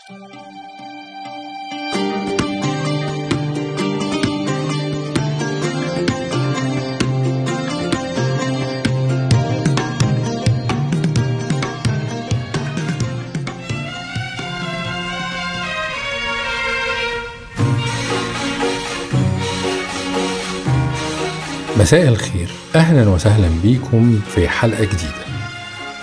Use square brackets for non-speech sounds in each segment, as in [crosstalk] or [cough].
مساء الخير. أهلا وسهلا بيكم في حلقة جديدة.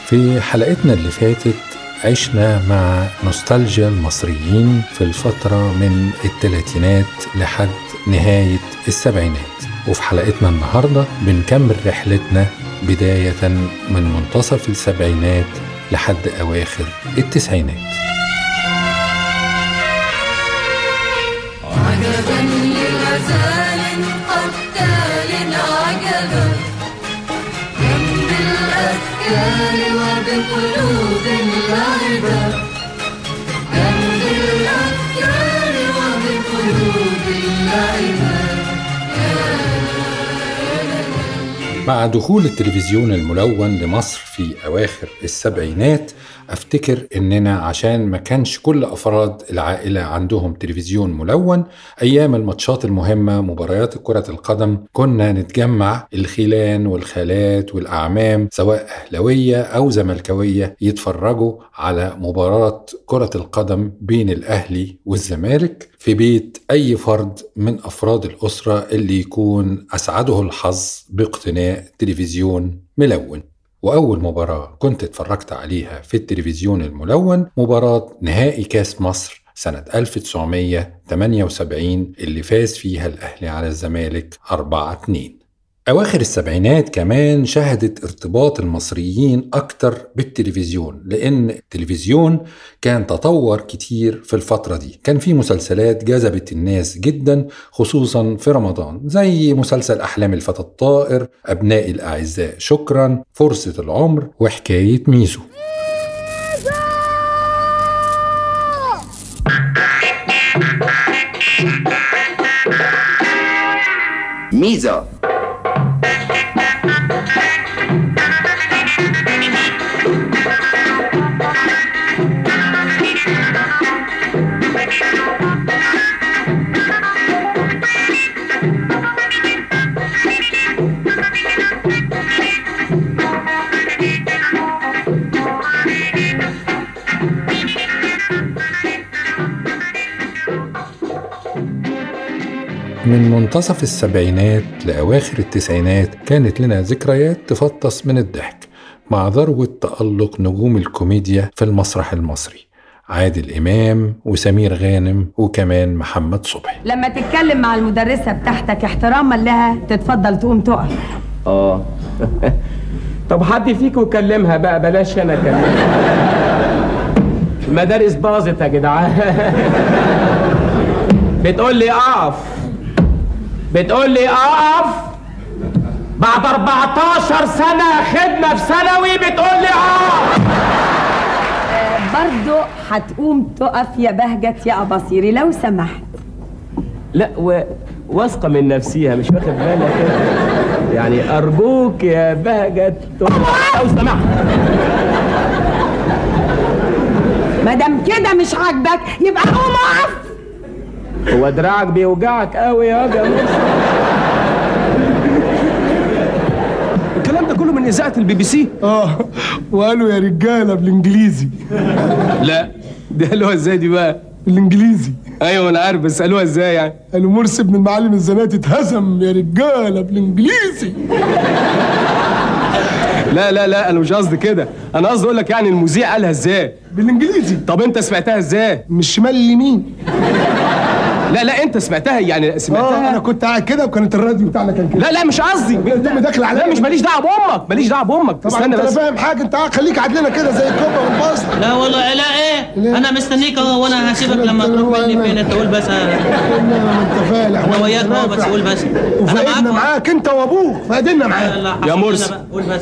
في حلقتنا اللي فاتت عشنا مع نوستالجيا المصريين في الفترة من الثلاثينات لحد نهاية السبعينات. وفي حلقتنا النهاردة بنكمل رحلتنا بداية من منتصف السبعينات لحد أواخر التسعينات. عجبا لغزال عجبا. وبقلوب مع دخول التلفزيون الملون لمصر في أواخر السبعينات أفتكر إننا عشان ما كانش كل أفراد العائلة عندهم تلفزيون ملون أيام الماتشات المهمة مباريات كرة القدم كنا نتجمع الخيلان والخالات والأعمام سواء أهلوية أو زملكاوية يتفرجوا على مباراة كرة القدم بين الأهلي والزمالك في بيت أي فرد من أفراد الأسرة اللي يكون أسعده الحظ باقتناء تلفزيون ملون. وأول مباراة كنت اتفرجت عليها في التلفزيون الملون مباراة نهائي كأس مصر سنة 1978 اللي فاز فيها الأهلي على الزمالك 4-2 أواخر السبعينات كمان شهدت ارتباط المصريين أكتر بالتلفزيون لأن التلفزيون كان تطور كتير في الفترة دي. كان في مسلسلات جذبت الناس جدا خصوصا في رمضان زي مسلسل أحلام الفتى الطائر أبنائي الأعزاء شكرا فرصة العمر وحكاية ميزو. ميزة من منتصف السبعينات لأواخر التسعينات كانت لنا ذكريات تفطس من الضحك مع ذروة تألق نجوم الكوميديا في المسرح المصري عادل إمام وسمير غانم وكمان محمد صبحي. لما تتكلم مع المدرسة بتاعتك احتراما لها تتفضل تقوم تقف. آه. [laughs] طب حد فيكم يكلمها بقى؟ بلاش أنا أكلمها. المدارس باظت يا جدعان. [laughs] بتقول لي اقف. بتقول لي اقف بعد 14 سنة خدمة في ثانوي بتقول لي اقف برضو هتقوم تقف يا بهجت يا أباصيري لو سمحت. لا و... واثقة من نفسيها مش واخد بالك؟ يعني أرجوك يا بهجت لو سمحت. مادام كده مش عاجبك يبقى قوم أقف. هو دراعك بيوجعك قوي يا جماعة. الكلام ده كله من إذاعة البي بي سي؟ آه وقالوا يا رجالة بالإنجليزي. لا دي قالوها إزاي دي بقى؟ بالإنجليزي. أيوه أنا عارف بس قالوها إزاي يعني؟ قالوا مرسي بن المعلم الزناتي اتهزم يا رجالة بالإنجليزي. لا لا لا أنا مش قصدي كده. أنا قصدي أقول لك يعني المذيع قالها إزاي؟ بالإنجليزي. طب أنت سمعتها إزاي؟ من الشمال لليمين لا لا انت سمعتها يعني آه أنا سمعتها كنت قاعد كده وكانت الراديو بتاعنا كان كده. لا لا مش قصدي. الدم داخل عليا لا مش ماليش دعوة بأمك ماليش دعوة بأمك. طبعا استنى انت لا بس. فاهم حاجة انت قاعد خليك قاعد لنا كده زي الكوبا والباص. لا والله لا إيه؟ أنا مستنيك اهو وأنا هسيبك لما تروح مني فين؟ انت قول بس. انت فالح أنا وياك اهو بس قول بس. انا وفايدنا معاك انت وابوك فايدنا معاك. يا مرسي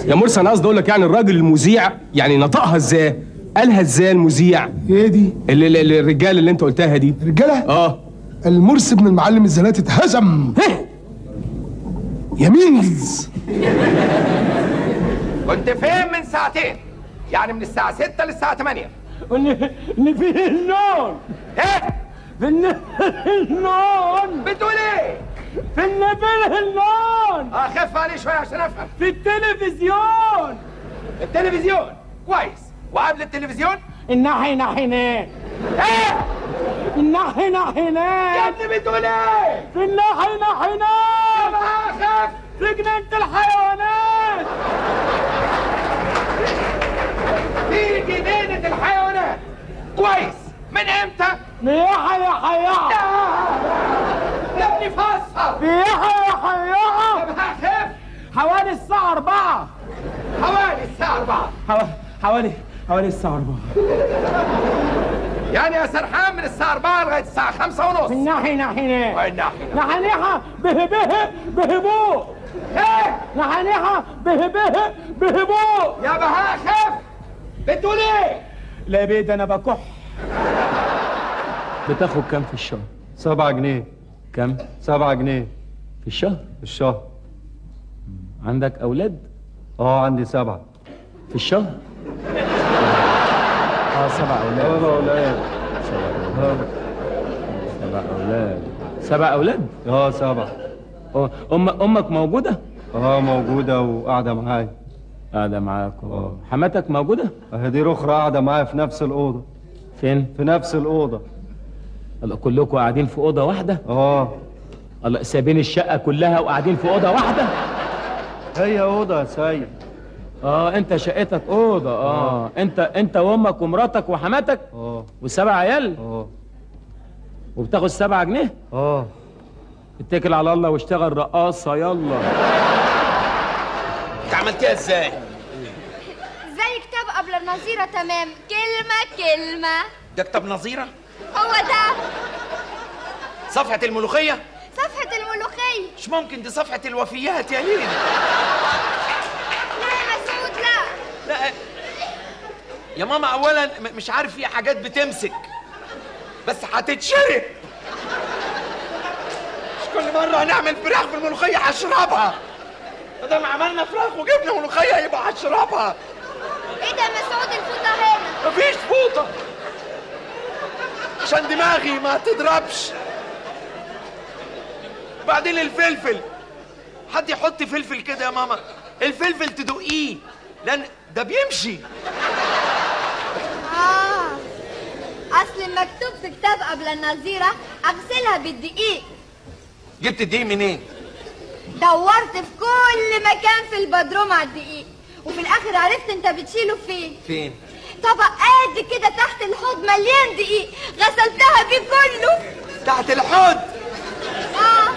يا مرسي أنا قصدي أقول لك يعني الراجل المذيع يعني نطقها إزاي؟ قالها إزاي المذيع؟ إيه دي؟ اللي اللي- الرجال اللي انت قلتها دي. رجاله آه. المرسي بن المعلم الزناتي اتهزم. يمينز. كنت فين من ساعتين؟ يعني من الساعة 6 للساعة 8 ان ان فيه النون. إيه؟ في الن- النون. بتقول إيه؟ في الن- فيه النون. آه خف عليه شوية عشان أفهم. في التلفزيون. التلفزيون؟ كويس. وقبل التلفزيون؟ الناحية ناحينات إيه؟ الناحية يا ناحينات ابني بتقول إيه؟ في الناحية ناحينات آه خف في جنينة الحيوانات. في جنينه الحيوانات. كويس. من إمتى؟ مياحة يا حياحة يا ابني فسر مياحة يا حياحة طب خف حوالي الساعة أربعة. حوالي 4 حوا- حوالي حوالي الساعة أربعة. يعني يا سرحان من الساعة 4 لغاية الساعة 5 في ونص الناحية ناحينات والناحيه نحنيحة به به بهبو إيه؟ نحنيحة به به بهبو يا بهاء خف بتقول إيه؟ لا بيد أنا بكح. بتاخد كام في الشهر؟ سبعة جنيه. كام؟ سبعة جنيه. في الشهر؟ في الشهر. عندك أولاد؟ آه عندي سبعة. في الشهر؟ آه سبع أولاد سبع أولاد سبع أولاد سبع أولاد؟ آه سبعة أه، أم أمك موجودة؟ آه موجودة وقاعدة معايا قاعدة معاك أه. حماتك موجودة؟ اهي دي أخرى قاعدة معايا في نفس الأوضة فين؟ في نفس الأوضة الله كلكم قاعدين في أوضة واحدة؟ آه الله سايبين الشقة كلها وقاعدين في أوضة واحدة؟ هي أوضة يا سيد آه انت شقتك أوضة. آه. انت انت وأمك ومراتك وحماتك آه. وسبع عيال. آه. وبتاخد سبعة جنيه؟ آه. اتكل على الله واشتغل رقاصة يلا. انت عملتيها إزاي؟ زي كتاب قبل النظيرة تمام. كلمة كلمة. ده كتاب نظيرة؟ هو ده. صفحة الملوخية؟ صفحة الملوخية. مش ممكن دي صفحة الوفيات يا لينا لا يا مسعود لا لا يا ماما اولا مش عارف في حاجات بتمسك بس هتتشرب. مش كل مرة هنعمل فراخ في الملوخيه هشربها. ما دام عملنا فراخ وجبنا ملوخية يبقى هشربها. إيه ده؟ مسعود الفوطة هنا. مفيش فوطة. عشان دماغي ما تضربش. بعدين الفلفل. حد يحط فلفل كده يا ماما؟ الفلفل تدقيه لأن ده بيمشي. آه. أصل مكتوب في كتاب قبل النظيرة أغسلها بالدقيق. جبت دي منين؟ دورت في كل مكان في البدروم على الدقيق. وفي الآخر عرفت أنت بتشيله فين. فين؟ طبق قد كده تحت الحوض مليان دقيق. غسلتها بيه كله. تحت الحوض؟ آه.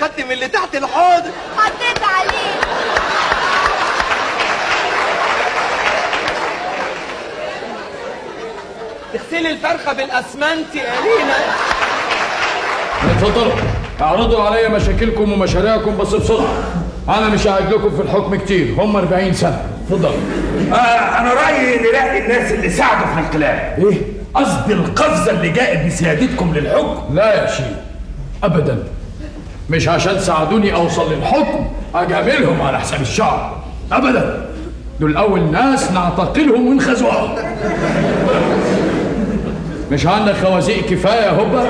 خدت من اللي تحت الحوض؟ حطيت عليه. تغسلي الفرخة بالأسمنت يا لينا اتفضلوا. اعرضوا عليا مشاكلكم ومشاريعكم بس بسرعة. أنا مش قاعد لكم في الحكم كتير. هم 40 سنة. اتفضلوا. آه أنا رأيي نلاقي الناس اللي ساعدوا في الانقلاب. إيه؟ قصدي القفزة اللي جاءت بسيادتكم للحكم. لا يا شيخ. ابدا. مش عشان ساعدوني أوصل للحكم أجاملهم على حساب الشعب. ابدا. دول أول ناس نعتقلهم ونخزوهم مش عندك خوازيق كفاية يا هوبا.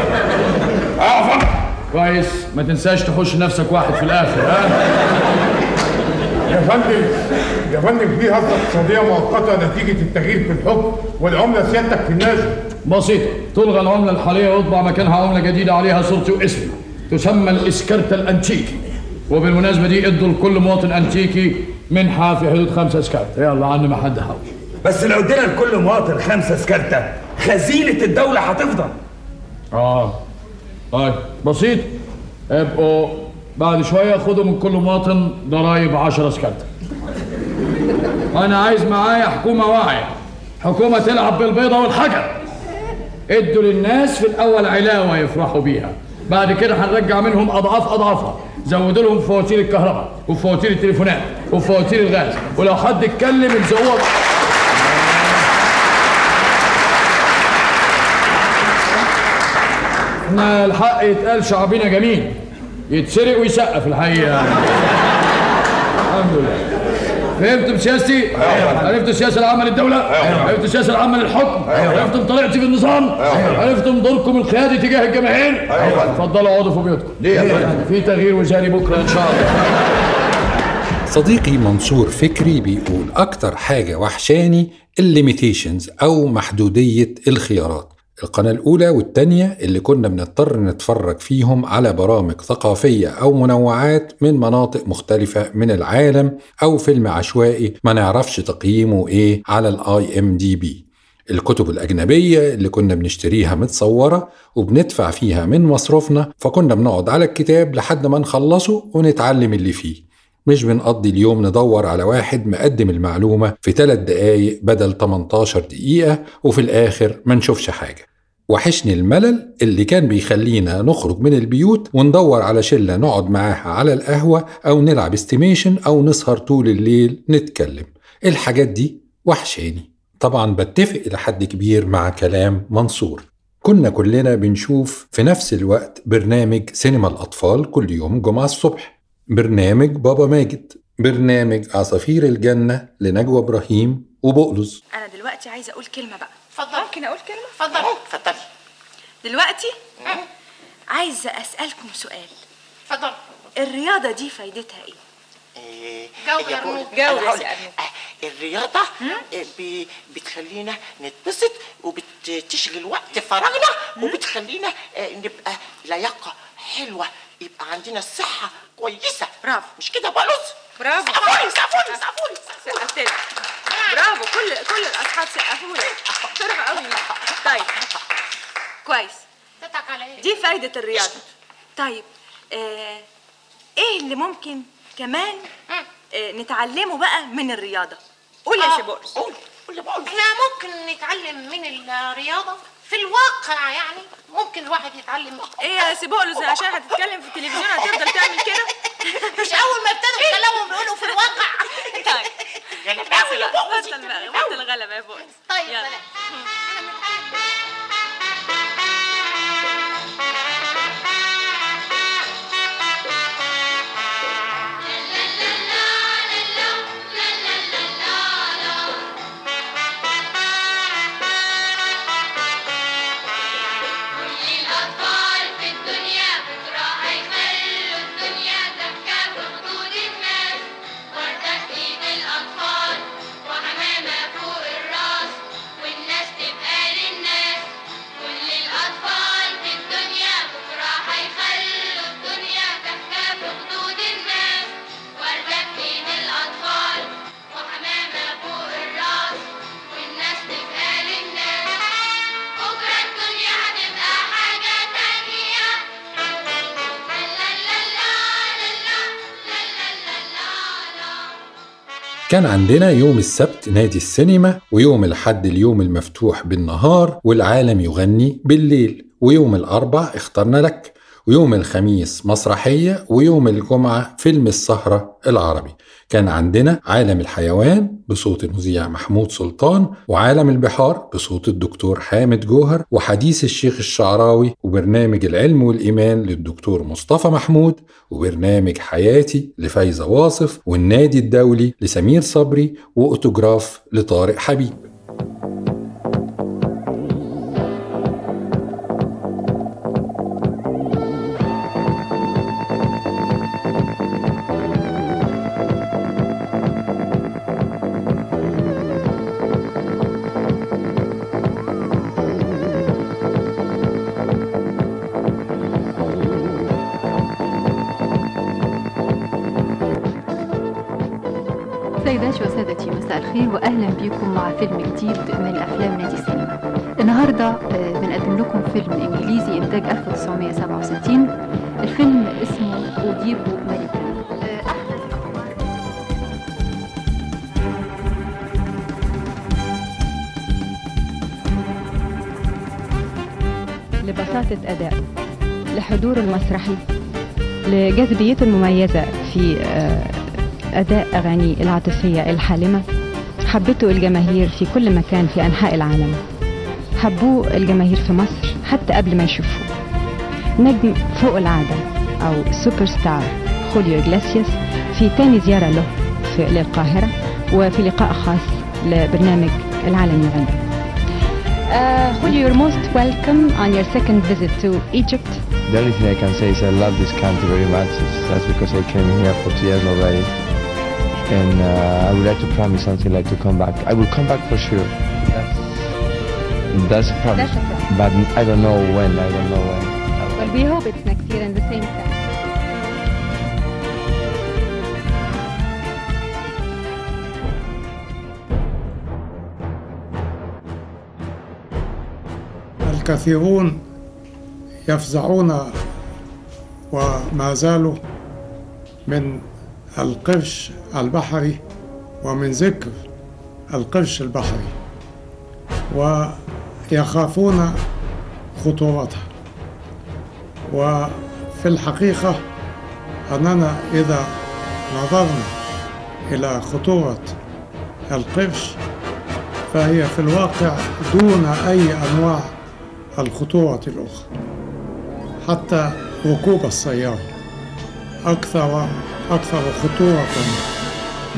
اقف كويس. ما تنساش تخش نفسك واحد في الآخر ها؟ يا فندم يا فندم في هزة اقتصادية مؤقتة نتيجة التغيير في الحكم والعملة سيادتك في النازل. بسيطة. تلغى العملة الحالية ويطبع مكانها عملة جديدة عليها صورتي واسمي تسمى الإسكرتة الأنتيكي. وبالمناسبة دي ادوا لكل مواطن أنتيكي منحة في حدود خمسة سكرت يلا عن ما حد حوش. بس لو ادينا لكل مواطن خمسة سكرتة خزينة الدولة هتفضل. آه. طيب بسيط. ابقوا بعد شوية خدوا من كل مواطن ضرايب 10 سكرت أنا عايز معايا حكومة واعية. حكومة تلعب بالبيضة والحجر. ادوا للناس في الأول علاوة يفرحوا بيها. بعد كده هنرجع منهم أضعاف أضعافها. زودوا لهم فواتير الكهرباء وفواتير التليفونات وفواتير الغاز. ولو حد اتكلم الزوار إحنا الحق يتقال شعبنا جميل يتسرق ويسقف الحقيقة الحمد لله فهمتم سياستي؟ عرفتوا السياسة العامة للدولة؟ عرفتوا السياسة العامة للحكم؟ عرفتم طريقتي في النظام؟ عرفتم دوركم القيادي تجاه الجماهير؟ اتفضلوا اقعدوا في بيوتكم ليه؟ في تغيير وزاري بكرة إن شاء الله صديقي منصور فكري بيقول أكتر حاجة وحشاني الليميتيشنز أو محدودية الخيارات القناة الأولى والتانية اللي كنا بنضطر نتفرج فيهم على برامج ثقافية أو منوعات من مناطق مختلفة من العالم أو فيلم عشوائي ما نعرفش تقييمه إيه على ال IMDb الكتب الأجنبية اللي كنا بنشتريها متصورة وبندفع فيها من مصروفنا فكنا بنقعد على الكتاب لحد ما نخلصه ونتعلم اللي فيه. مش بنقضي اليوم ندور على واحد مقدم المعلومة في 3 دقايق بدل 18 دقيقة وفي الآخر ما نشوفش حاجة. وحشني الملل اللي كان بيخلينا نخرج من البيوت وندور على شلة نقعد معاها على القهوة أو نلعب استيميشن أو نسهر طول الليل نتكلم. الحاجات دي وحشاني. طبعا بتفق إلى حد كبير مع كلام منصور. كنا كلنا بنشوف في نفس الوقت برنامج سينما الأطفال كل يوم جمعة الصبح. برنامج بابا ماجد برنامج عصافير الجنة لنجوى إبراهيم وبقلز أنا دلوقتي عايزة أقول كلمة بقى. اتفضل. ممكن أقول كلمة؟ اتفضلي اتفضلي دلوقتي عايزة أسألكم سؤال. اتفضل. الرياضة دي فايدتها جاوب يا رنود جاوب يا أنا لك. أرنود. آه، الرياضة آه، ب- بتخلينا نتبسط وبتشغل وقت فراغنا وبتخلينا آه، نبقى لياقة حلوة يبقى عندنا الصحة كويسة. برافو. مش كده بقلص برافو. سقفولي سقفولي سقفولي سقفت لك. برافو. كل كل الأصحاب سقفوا لك شرف قوي. طيب. كويس. تضحك على إيه؟ دي فايدة الرياضة. طيب آه إيه اللي ممكن كمان آه نتعلمه بقى من الرياضة؟ قول يا آه، سيبورس قول. قول بقول إحنا ممكن نتعلم من الرياضة في الواقع يعني ممكن الواحد يتعلم. إيه يا سيبولوس عشان هتتكلم في التلفزيون هتفضل تعمل كده؟ [laughs] مش أول ما ابتدوا يتكلموا بيقولوا في الواقع. طيب. بطل بقى بطل غلبة يا بوز طيب يلا. بلاش. الأطفال كان عندنا يوم السبت نادي السينما ويوم الحد اليوم المفتوح بالنهار والعالم يغني بالليل ويوم الأربع اخترنا لك. ويوم الخميس مسرحية ويوم الجمعة فيلم السهرة العربي. كان عندنا عالم الحيوان بصوت المذيع محمود سلطان وعالم البحار بصوت الدكتور حامد جوهر وحديث الشيخ الشعراوي وبرنامج العلم والإيمان للدكتور مصطفى محمود وبرنامج حياتي لفايزة واصف والنادي الدولي لسمير صبري وأوتوجراف لطارق حبيب. لجاذبيته المميزة في آه، أداء أغاني العاطفية الحالمة. حبته الجماهير في كل مكان في أنحاء العالم. حبوه الجماهير في مصر حتى قبل ما يشوفوه نجم فوق العادة أو سوبر ستار خوليو إجلاسياس في تاني زيارة له في للقاهرة وفي لقاء خاص لبرنامج العالم يغني Uh, Julio, you're most welcome on your second visit to Egypt. The only thing I can say is I love this country very much. It's, that's because I came here for two years already. And uh, I would like to promise something like to come back. I will come back for sure. That's, that's a promise. That's a promise. But I don't know when. I don't know when. Well, we hope it's next year in the same time. الكثيرون يفزعون وما زالوا من القرش البحري ومن ذكر القرش البحري ويخافون خطورته وفي الحقيقة أننا إذا نظرنا إلى خطورة القرش فهي في الواقع دون أي أنواع الخطورة الأخرى. حتى ركوب السيارة. أكثر أكثر خطورة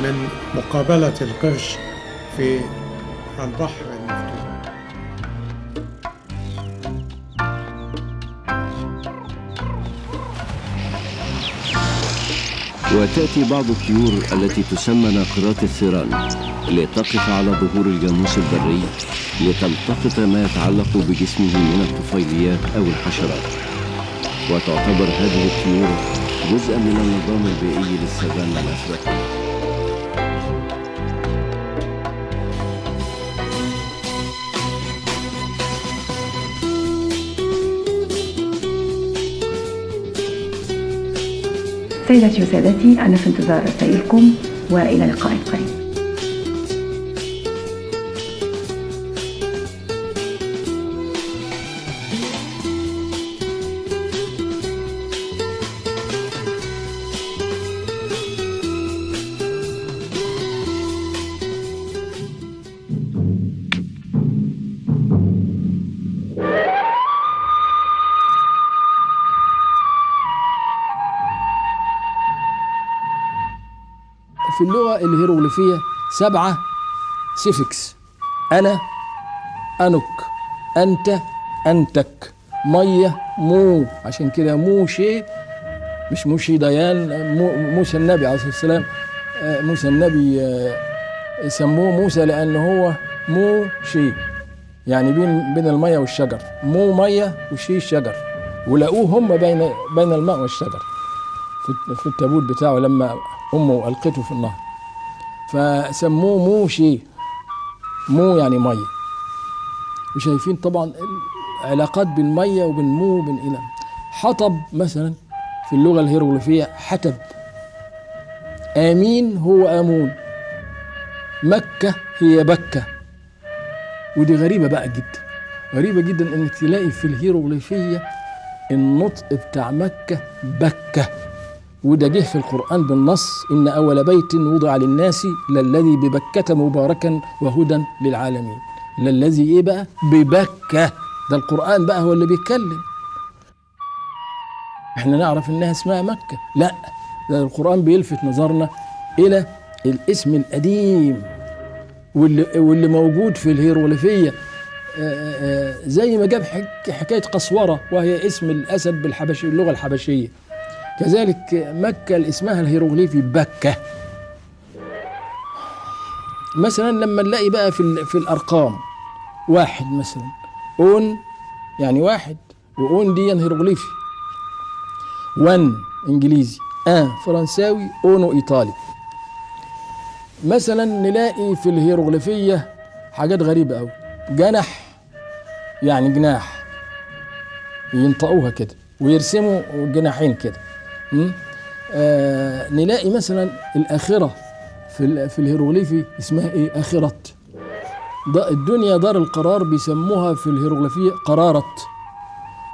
من مقابلة القرش في البحر المفتوح. وتأتي بعض الطيور التي تسمى ناقرات الثيران لتقف على ظهور الجاموس البري لتلتقط ما يتعلق بجسمه من الطفيليات أو الحشرات. وتعتبر هذه الطيور جزءا من النظام البيئي للسافانا الأفريقية سيداتي وسادتي أنا في انتظار رسائلكم وإلى لقاء قريب. الهيروغليفية سبعة سيفكس. أنا أنك أنت أنتك. مية مو. عشان كده موشي. مش موشي ديان مو موسى النبي عليه الصلاة والسلام. آه، موسى النبي آه، سموه موسى لأن هو مو شي يعني بين بين المية والشجر. مو مية وشي شجر. ولقوه هم بين بين الماء والشجر. في التابوت بتاعه لما أمه ألقته في النهر. فسموه موشي مو يعني ميه وشايفين طبعا العلاقات بين ميه وبين مو وبين إلى. حطب مثلا في اللغة الهيروغليفية حتب آمين هو آمون. مكة هي بكه ودي غريبة بقى جدا. غريبة جدا إنك تلاقي في الهيروغليفية النطق بتاع مكة بكة. وده جه في القرآن بالنص إن أول بيت وضع للناس للذي ببكة مباركا وهدى للعالمين. للذي إيه بقى؟ ببكة. ده القرآن بقى هو اللي بيتكلم. إحنا نعرف إنها اسمها مكة. لا ده القرآن بيلفت نظرنا إلى الاسم القديم واللي, واللي موجود في الهيروغليفية آه، آه، زي ما جاب حك- حكاية قسورة وهي اسم الأسد بالحبشي اللغة الحبشية. كذلك مكة اللي اسمها الهيروغليفي بكة. مثلا لما نلاقي بقى في في الأرقام واحد مثلا أون يعني واحد وأون دي هيروغليفي. one إنجليزي un فرنساوي uno إيطالي. مثلا نلاقي في الهيروغليفية حاجات غريبة أوي. جنح يعني جناح ينطقوها كده ويرسموا جناحين كده? آه نلاقي مثلا الآخرة في في الهيروغليفي اسمها إيه؟ آخرة الدنيا دار القرار بيسموها في الهيروغليفية قرارة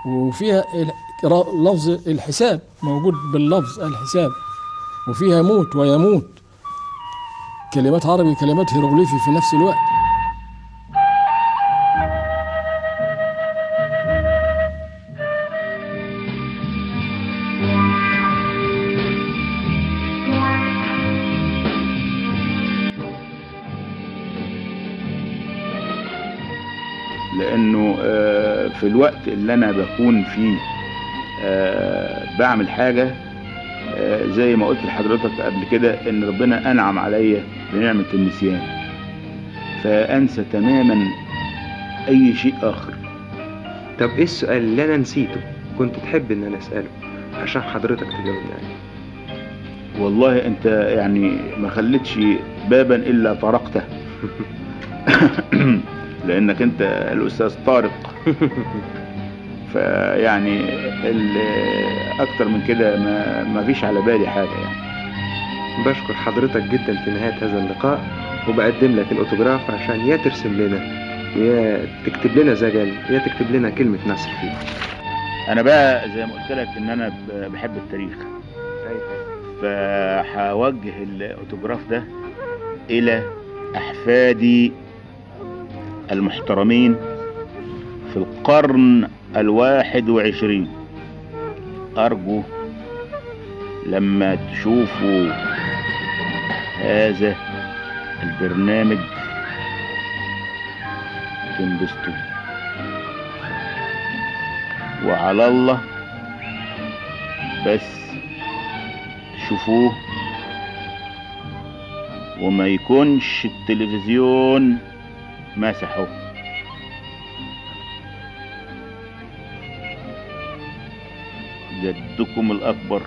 وفيها لفظ الحساب موجود باللفظ الحساب. وفيها موت ويموت. كلمات عربي كلمات هيروغليفي في نفس الوقت. الوقت اللي أنا بكون فيه آه بعمل حاجة آه زي ما قلت لحضرتك قبل كده إن ربنا أنعم عليا بنعمة النسيان. فأنسى تماما أي شيء آخر. طب إيه السؤال اللي أنا نسيته كنت تحب إن أنا أسأله عشان حضرتك تجاوبني عليه؟ والله أنت يعني ما خليتش بابا إلا طرقته [laughs] لأنك أنت الأستاذ طارق. [laughs] فيعني أكتر من كده ما ما فيش على بالي حاجة يعني. بشكر حضرتك جدا في نهاية هذا اللقاء وبقدم لك الاوتوجراف عشان يا ترسم لنا يا تكتب لنا زجل يا تكتب لنا كلمة نصر فيه. أنا بقى زي ما قلت لك إن أنا بحب التاريخ. فهوجه الاوتوجراف ده إلى أحفادي المحترمين في القرن الواحد وعشرين. أرجو لما تشوفوا هذا البرنامج تنبسطوا. وعلى الله بس تشوفوه. وما يكونش التلفزيون مسحه جدكم الأكبر.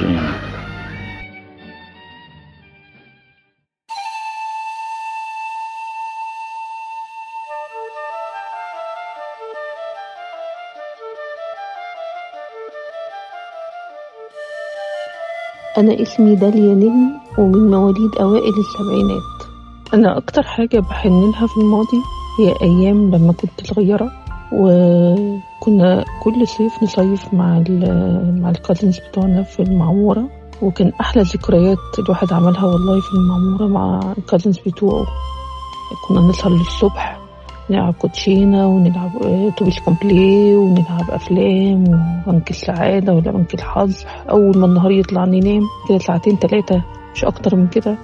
جامع أنا اسمي داليا نجم ومن مواليد أوائل السبعينات. أنا أكتر حاجة بحن لها في الماضي هي أيام لما كنت صغيرة وكنا كل صيف نصيف مع ال مع ال cousins بتوعنا في المعمورة وكان أحلى ذكريات الواحد عملها والله في المعمورة مع ال cousins بتوعه. كنا نسهر للصبح نلعب كوتشينة ونلعب توبيس كومبلي ونلعب أفلام وبنك السعادة ولا بنك الحظ. أول ما النهار يطلع ننام كده ساعتين تلاتة مش أكتر من كده.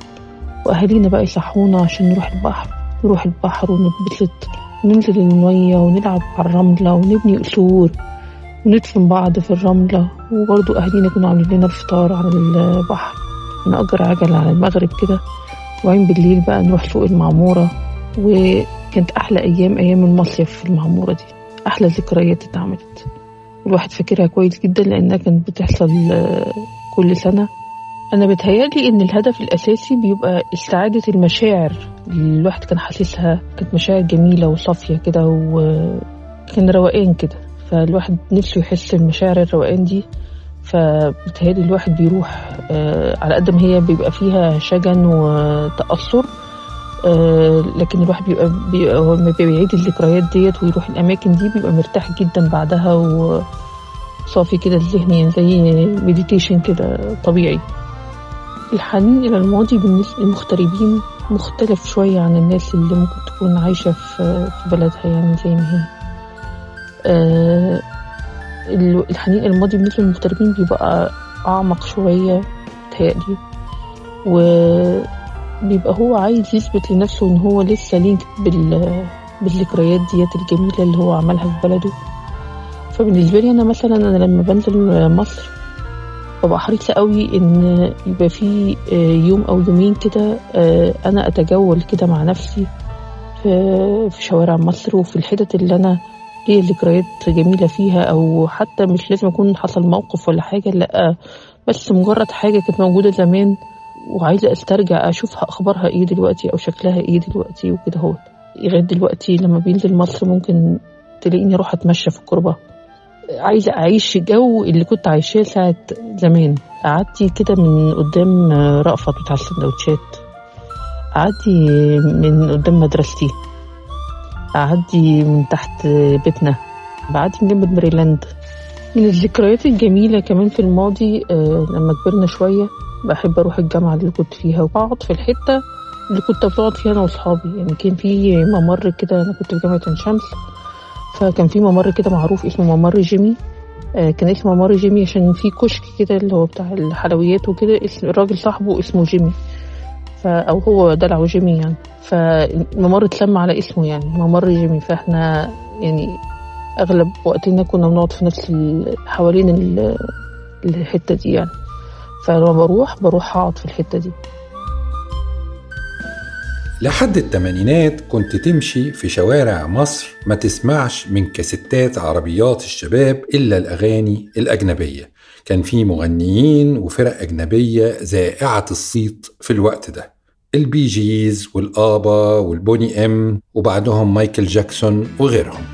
وأهالينا بقى يصحونا عشان نروح البحر نروح البحر ونتبسط وننزل المية ونلعب على الرملة ونبني قصور وندفن بعض في الرملة. وبرضه أهالينا كانوا عاملين لنا الفطار على البحر. نأجر عجل على المغرب كده. وبعدين بالليل بقى نروح سوق المعمورة. وكانت أحلى أيام أيام المصيف في المعمورة دي. أحلى ذكريات اتعملت. الواحد فاكرها كويس جدا لأنها كانت بتحصل كل سنة. أنا بتهيألي إن الهدف الأساسي بيبقى استعادة المشاعر. اللي الواحد كان حاسسها كانت مشاعر جميلة وصافية كده وكان روقان كده. فالواحد نفسه يحس المشاعر الروقان دي. فبتهيألي الواحد بيروح آه، على قد ما هي بيبقى فيها شجن وتأثر آه، لكن الواحد بيبقى, بيبقى بيعيد الذكريات ديت ويروح الأماكن دي بيبقى مرتاح جدا بعدها وصافي كده الذهن يعني زي مديتيشن كده طبيعي. الحنين إلى الماضي بالنسبة للمغتربين مختلف شوية عن الناس اللي ممكن تكون عايشة في بلدها يعني زي ما هي. آه، ال- الحنين إلى الماضي بالنسبة للمغتربين بيبقى أعمق شوية متهيألي وبيبقى هو عايز يثبت لنفسه إن هو لسه لينك بال بالذكريات ديت الجميلة اللي هو عملها في بلده. فبالنسبة لي أنا مثلا أنا لما بنزل مصر ببقى حريصة قوي إن يبقى في آه، يوم أو يومين كده آه، أنا أتجول كده مع نفسي في شوارع مصر وفي الحتت اللي أنا ليا ذكريات جميلة فيها أو حتى مش لازم يكون حصل موقف ولا حاجة لأ بس مجرد حاجة كانت موجودة زمان وعايزة أسترجع اشوفها أخبارها إيه دلوقتي أو شكلها إيه دلوقتي وكده هو لغاية دلوقتي لما بينزل مصر ممكن تلاقيني أروح أتمشى في الكربة عايزة أعيش الجو اللي كنت عايشاه ساعة زمان. قعدتي كده من قدام رأفت بتاع السندوتشات. أعدي من قدام مدرستي. أعدي من تحت بيتنا. بعدي من جنب ميريلاند. من الذكريات الجميلة كمان في الماضي آه لما كبرنا شوية بحب أروح الجامعة اللي كنت فيها وأقعد في الحتة اللي كنت بقعد فيها أنا وأصحابي. يعني كان في ممر كده أنا كنت في جامعة عين شمس. فكان في ممر كده معروف اسمه ممر جيمي. آه، كان اسمه ممر جيمي عشان في كشك كده اللي هو بتاع الحلويات وكده. الراجل صاحبه اسمه جيمي. أو هو دلعه جيمي يعني. فالممر اتسمى على اسمه يعني ممر جيمي. فاحنا يعني أغلب وقتنا كنا بنقعد في نفس حوالين الحتة دي يعني. فلما بروح بروح أقعد في الحتة دي. لحد الثمانينات كنت تمشي في شوارع مصر ما تسمعش من كستات عربيات الشباب إلا الأغاني الأجنبية. كان في مغنيين وفرق أجنبية ذائعة الصيت في الوقت ده. البي جيز والآبا والبوني إم وبعدهم مايكل جاكسون وغيرهم.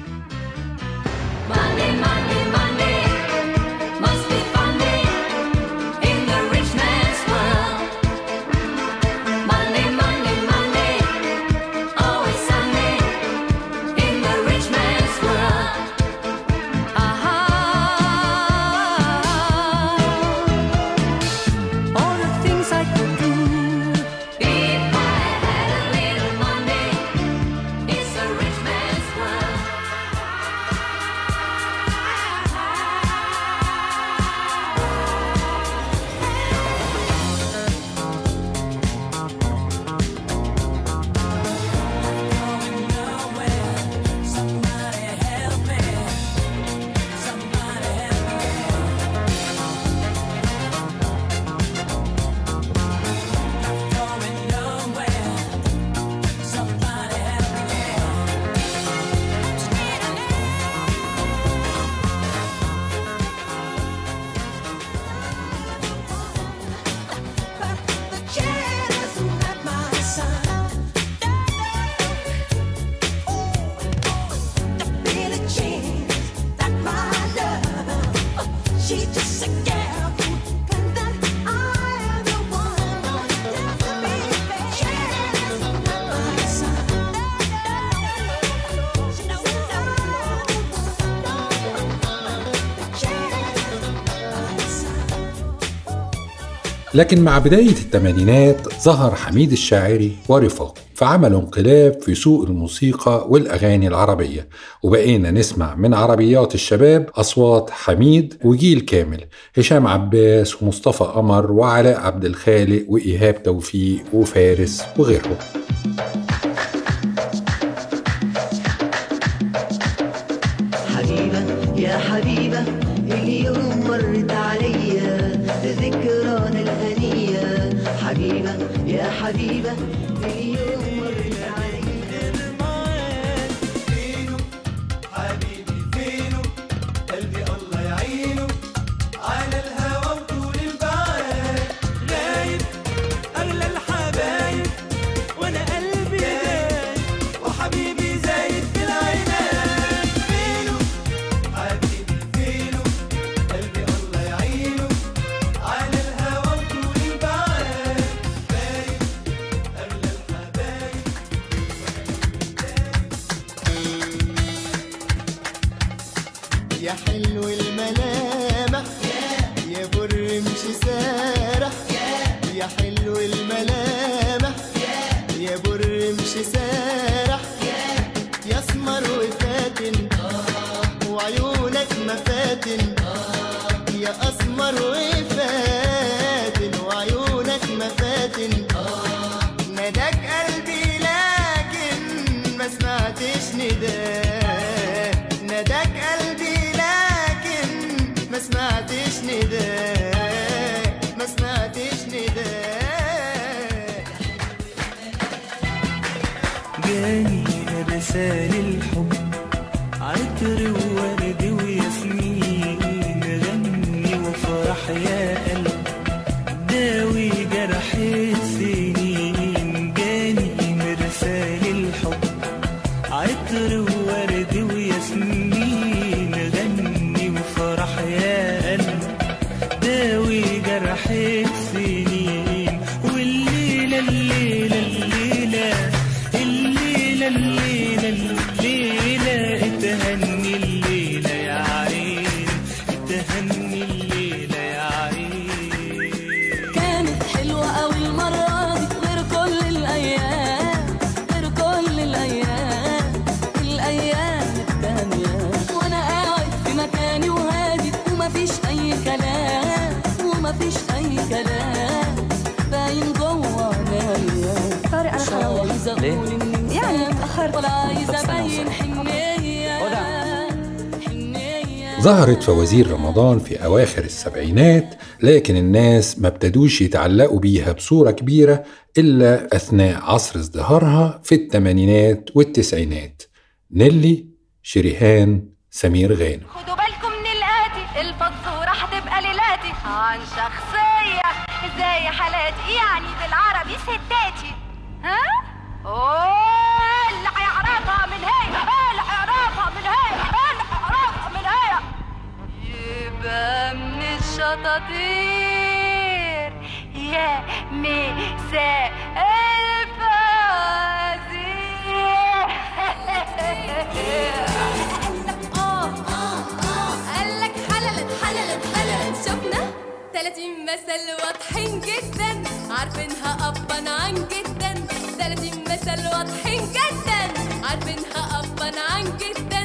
لكن مع بداية الثمانينات ظهر حميد الشاعري ورفاقه فعملوا انقلاب في سوق الموسيقى والأغاني العربية وبقينا نسمع من عربيات الشباب أصوات حميد وجيل كامل هشام عباس ومصطفى قمر وعلاء عبد الخالق وإيهاب توفيق وفارس وغيرهم. يا حبيبة من يوم مفيش أي كلام. باين جوه عينيا طارق أنا حرام ليه؟ يعني اتاخرت ولا عايز أبين حنية. ظهرت فوازير رمضان في أواخر السبعينات لكن الناس ما ابتدوش يتعلقوا بيها بصورة كبيرة إلا أثناء عصر ازدهارها في الثمانينات والتسعينات. نيلي شريهان سمير غانم. خدوا بالكم. ستاتي ها؟ أوه اللي هيعرفها من هي؟ اللي هيعرفها من هي؟ اللي هيعرفها من هي؟ يبقى من الشطاطير. يا مساء الفوازير. [laughs] 30 مثل واضحين جدا. عارفينها ابا عن جدا. 30 مثل واضحين جدا. عارفينها ابا عن جدا.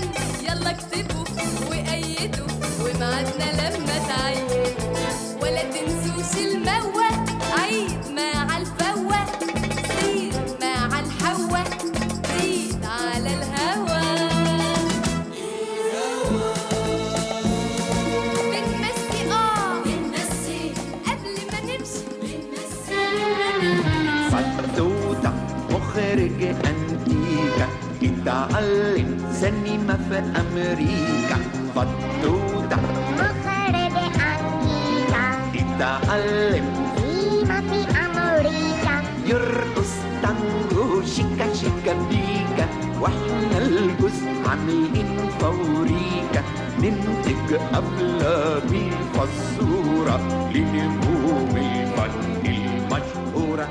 اتعلم سينما في أمريكا فتوتة مخرج أنتيكا اتعلم سينما في أمريكا. يرقص تانجو شيكا شيكا بيكا. وإحنا الجزء عاملين فوريكا. ننتج أفلام الفزورة لنجوم الفن المشهورة.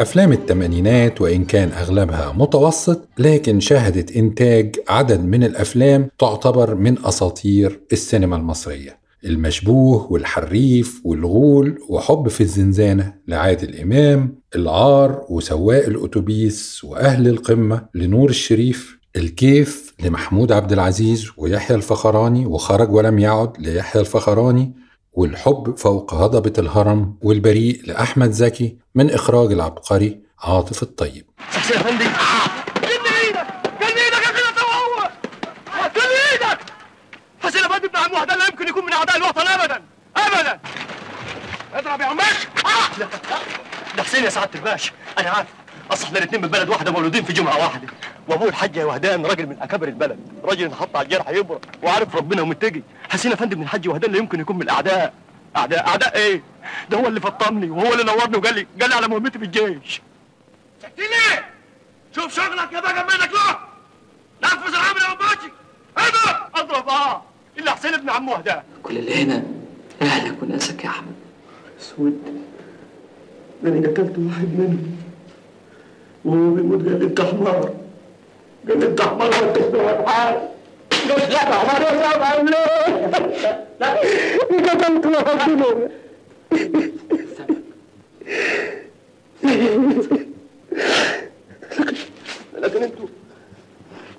أفلام الثمانينات وإن كان أغلبها متوسط لكن شهدت إنتاج عدد من الأفلام تعتبر من أساطير السينما المصرية. المشبوه والحريف والغول وحب في الزنزانة لعادل إمام العار وسواق الأتوبيس وأهل القمة لنور الشريف الكيف لمحمود عبد العزيز ويحيى الفخراني وخرج ولم يعد ليحيى الفخراني والحب فوق هضبة الهرم والبريء لأحمد زكي من إخراج العبقري عاطف الطيب عم لا يمكن يكون من اعداء الوطن ابدا ابدا اضرب يا لا ده حسين يا سعاده الباشا أنا عارف اصل إحنا الاثنين من بلد واحدة مولودين في جمعة واحدة. وأبوه الحاج يا وهدان راجل من أكابر البلد. راجل انحط على الجرح يبرق. وعارف ربنا ومتجي حسين افندي من الحاج وهدان لا يمكن يكون من الأعداء. أعداء أعداء إيه؟ ده هو اللي فطمني وهو اللي نورني وقال لي قال لي على مهمتي في الجيش. ليه؟ شوف شغلك يا بقى منك له نفذ العمل يا باشي اضرب. اضرب آه. إلا حسين ابن عمه ده كل اللي هنا اهلك وناسك يا أحمد. أسود. ده أنا قتلت واحد منهم. وهو بيموت قال لي انت حمار قال لي انت حمار وانت شنو حال قلت لا يا حمار يا صاحبي عامل إيه؟ قتلت لكن أنتوا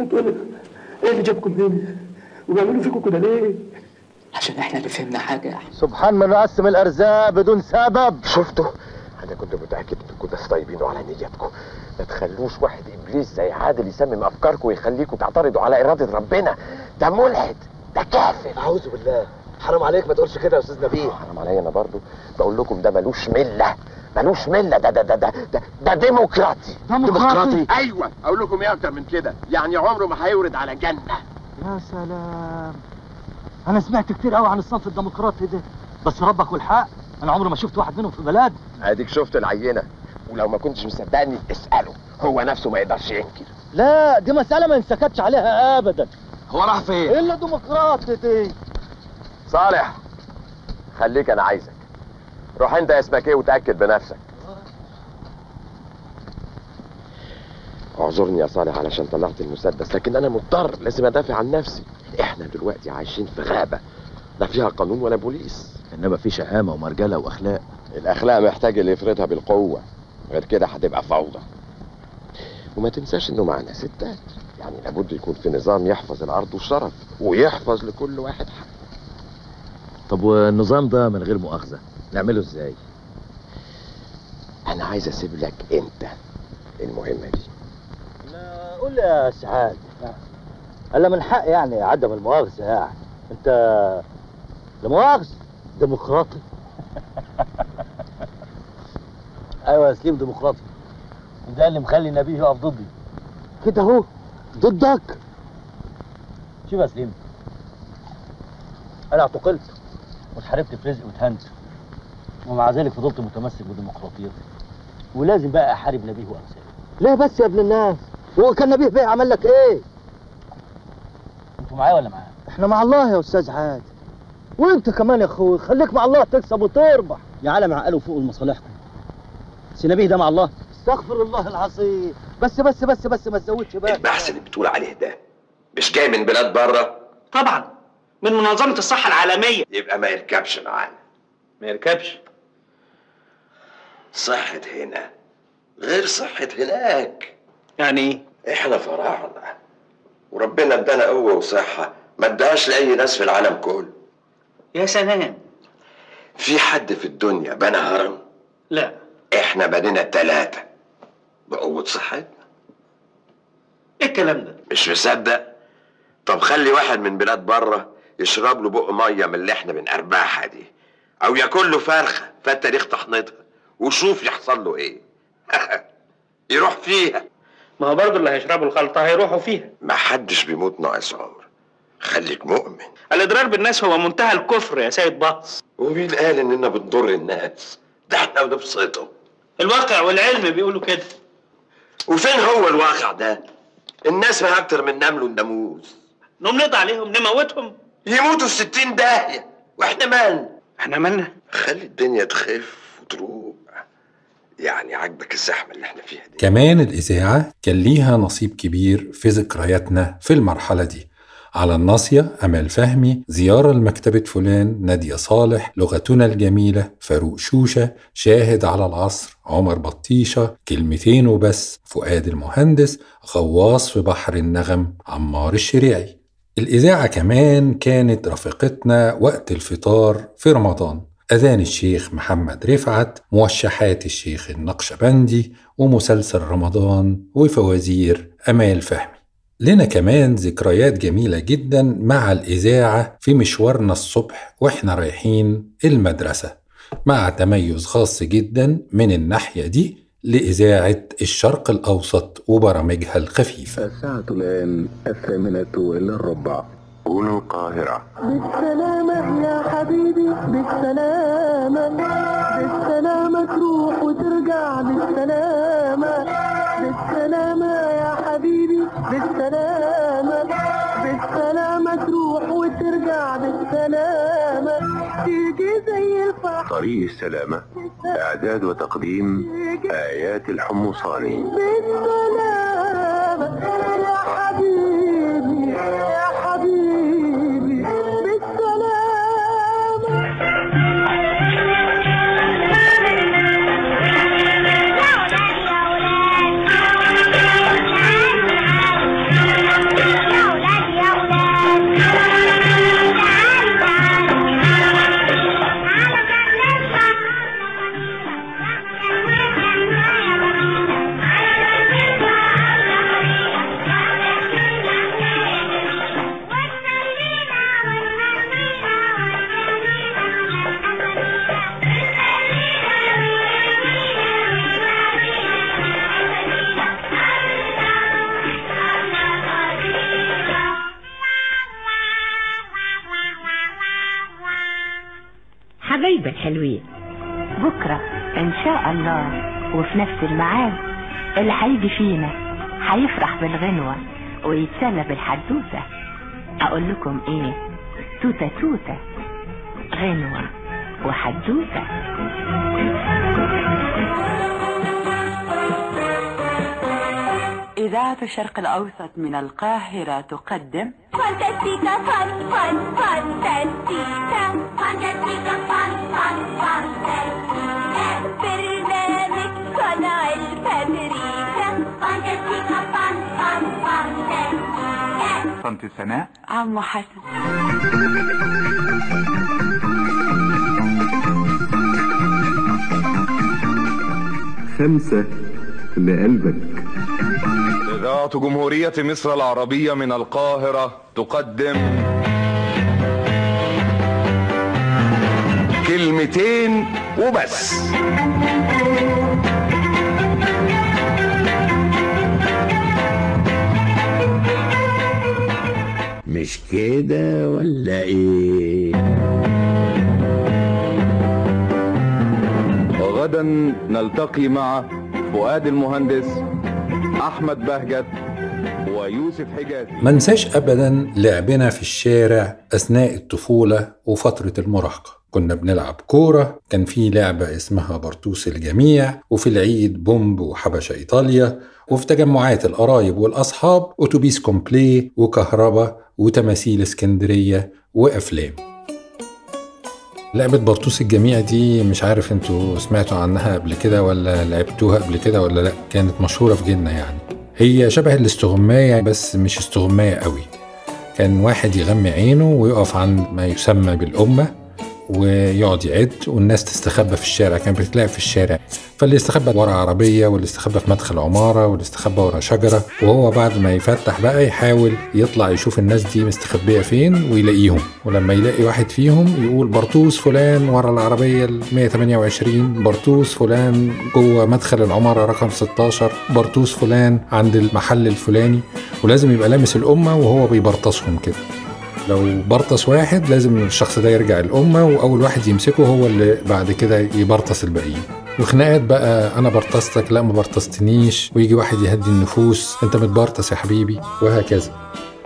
أنتوا إيه اللي جابكم هنا؟ وبيعملوا فيكم كده ليه؟ عشان إحنا اللي فهمنا حاجة يا سبحان من قسم الأرزاق بدون سبب شفتوا أنا كنت متأكد انكم ناس طيبين وعلى نيتكم ما تخلوش واحد إبليس زي عادل يسمم أفكاركم ويخليكم تعترضوا على إرادة ربنا. ده ملحد ده كافر. أعوذ بالله. حرام عليك ما تقولش كده يا أستاذ نبيل. حرام عليا أنا برضو. بقول لكم ده ملوش ملة ملوش ملة. ده ده ده ده ده, ده ديمقراطي. ديمقراطي؟ أيوه. أقول لكم إيه أكتر من كده؟ يعني عمره ما هيورد على جنة. يا سلام. أنا سمعت كتير قوي عن الصنف الديمقراطي ده. بس ربك والحق أنا عمري ما شفت واحد منهم في بلد أديك شفت العينة. ولو ما كنتش مصدقني اسأله. هو نفسه ما يقدرش ينكر. لا دي مسألة ما نسكتش عليها ابدا. هو راح فين؟ إلا ديمقراطي دي صالح خليك أنا عايزك. روح أنت اسمك إيه وتأكد بنفسك. اعذرني يا صالح علشان طلعت المسدس لكن أنا مضطر لازم أدافع عن نفسي. إحنا دلوقتي عايشين في غابة لا فيها قانون ولا بوليس. إنما في شهامة ومرجلة وأخلاق. الأخلاق محتاج اللي يفرضها بالقوة. غير كده هتبقى فوضى. وما تنساش إنه معانا ستات. يعني لابد يكون في نظام يحفظ العرض والشرف ويحفظ لكل واحد حق. طب والنظام ده من غير مؤاخذة نعمله إزاي؟ أنا عايز أسيب لك أنت المهمة دي. قول لي يا سعاد. الا من حق يعني عدم المؤاخذة يعني. أنت لا مؤاخذة ديمقراطي. أيوه يا سليم ديمقراطي. وده اللي مخلي النبي يقف ضدي. كده أهو ضدك. شوف يا سليم. أنا اعتقلت واتحاربت في رزق واتهنت. ومع ذلك فضلت متمسك بديمقراطيتي. ولازم بقى أحارب نبيه وامثاله ليه بس يا ابن الناس. هو كان نبيه بيه عمل لك إيه؟ أنتوا معايا ولا معايا؟ إحنا مع الله يا أستاذ عادل. وأنت كمان يا أخوي خليك مع الله تكسب وتربح. يا عالم عقلوا فوق لمصالحكم سنبيه ده مع الله. استغفر الله العظيم. بس بس بس بس ما تزودش بقى. البحث اللي بتقول عليه ده مش جاي من بلاد بره؟ طبعا. من منظمة الصحة العالمية. يبقى ما يركبش معانا. ما يركبش. صحة هنا. غير صحة هناك. يعني إيه؟ إحنا فراعنة. وربنا ادانا قوة وصحة. ما اداهاش لأي ناس في العالم كله. يا سلام. في حد في الدنيا بنى هرم؟ لا. إحنا بنينا ثلاثة بقوة صحتنا إيه الكلام ده؟ مش مصدق؟ طب خلي واحد من بلاد بره يشرب له بق مية من اللي إحنا بنقربعها دي. أو ياكل له فرخة فات تاريخ تحنيطها. وشوف يحصل له إيه. [laughs] يروح فيها. ما هو برضه اللي هيشربوا الخلطة هيروحوا فيها. ما حدش بيموت ناقص عمر. خليك مؤمن. الإضرار بالناس هو منتهى الكفر يا سيد باص ومين قال إننا بنضر الناس؟ ده إحنا بنبسطهم. الواقع والعلم بيقولوا كده. وفين هو الواقع ده؟ الناس ما أكتر من نمل والناموس نقوم نقضي عليهم نموتهم. يموتوا في ستين داهية وإحنا مالنا؟ إحنا مالنا؟ خلي الدنيا تخف وتروق يعني عاجبك الزحمة اللي إحنا فيها دي. كمان الإذاعة كان ليها نصيب كبير في ذكرياتنا في المرحلة دي. على الناصية أمال فهمي زيارة لمكتبة فلان نادية صالح لغتنا الجميلة فاروق شوشة شاهد على العصر عمر بطيشة كلمتين وبس فؤاد المهندس غواص في بحر النغم عمار الشريعي. الإذاعة كمان كانت رفيقتنا وقت الفطار في رمضان. أذان الشيخ محمد رفعت موشحات الشيخ النقشبندي ومسلسل رمضان وفوازير أمال فهمي. لنا كمان ذكريات جميلة جدا مع الإذاعة في مشوارنا الصبح وإحنا رايحين المدرسة مع تميز خاص جدا من الناحية دي لإذاعة الشرق الأوسط وبرامجها الخفيفة. الساعة الآن الثامنة إلا الربع هنا القاهرة بالسلامة يا حبيبي بالسلامة بالسلامة تروح وترجع بالسلامة بالسلامة. بالسلامة بالسلامة تروح وترجع بالسلامة. تيجي زي الفحم. طريق السلامة إعداد وتقديم آيات الحمصاني. بالسلامة. يا حبيبي نفس الميعاد اللي هيجي فينا. هيفرح بالغنوة ويتسلى بالحدوتة. أقول لكم إيه؟ توتة توتة. غنوة وحدوتة. إذاعة الشرق الأوسط من القاهرة تقدم. فانتاستيكا فان فان فانتاستيكا. فانتاستيكا فان فان فانتاستيكا. برنامج صنع الفابريكا صمت سناء عم حسن. خمسة لقلبك. إذاعة جمهورية مصر العربية من القاهرة تقدم كلمتين وبس. مش كده ولا إيه؟ غدا نلتقي مع فؤاد المهندس أحمد بهجت ويوسف حجازي. ما ننساش ابدا لعبنا في الشارع أثناء الطفولة وفترة المراهقة. كنا بنلعب كورة كان في لعبة اسمها برطوس الجميع وفي العيد بومب وحبشة إيطاليا وفي تجمعات القرايب والأصحاب أتوبيس كومبلي وكهربا وتماثيل اسكندرية وأفلام. لعبة برطوس الجميع دي مش عارف أنتوا سمعتوا عنها قبل كده ولا لعبتوها قبل كده ولا لأ كانت مشهورة في جيلنا يعني. هي شبه الاستغماية بس مش استغماية قوي. كان واحد يغمي عينه ويقف عند ما يسمى بالأمة ويقعد يعد والناس تستخبى في الشارع. كانت بتتلعب في الشارع فاللي يستخبى ورا عربية واللي يستخبى في مدخل عمارة واللي يستخبى ورا شجرة. وهو بعد ما يفتح بقى يحاول يطلع يشوف الناس دي مستخبية فين ويلاقيهم. ولما يلاقي واحد فيهم يقول برطوس فلان ورا العربية ال 128 برطوس فلان جوه مدخل العمارة رقم 16 برطوس فلان عند المحل الفلاني. ولازم يبقى لامس الأمة وهو بيبرطسهم كده. لو برطس واحد لازم الشخص ده يرجع الأمة وأول واحد يمسكه هو اللي بعد كده يبرطس الباقيين. وخناقات بقى أنا برطستك لا ما برطستنيش ويجي واحد يهدي النفوس أنت متبرطس يا حبيبي وهكذا.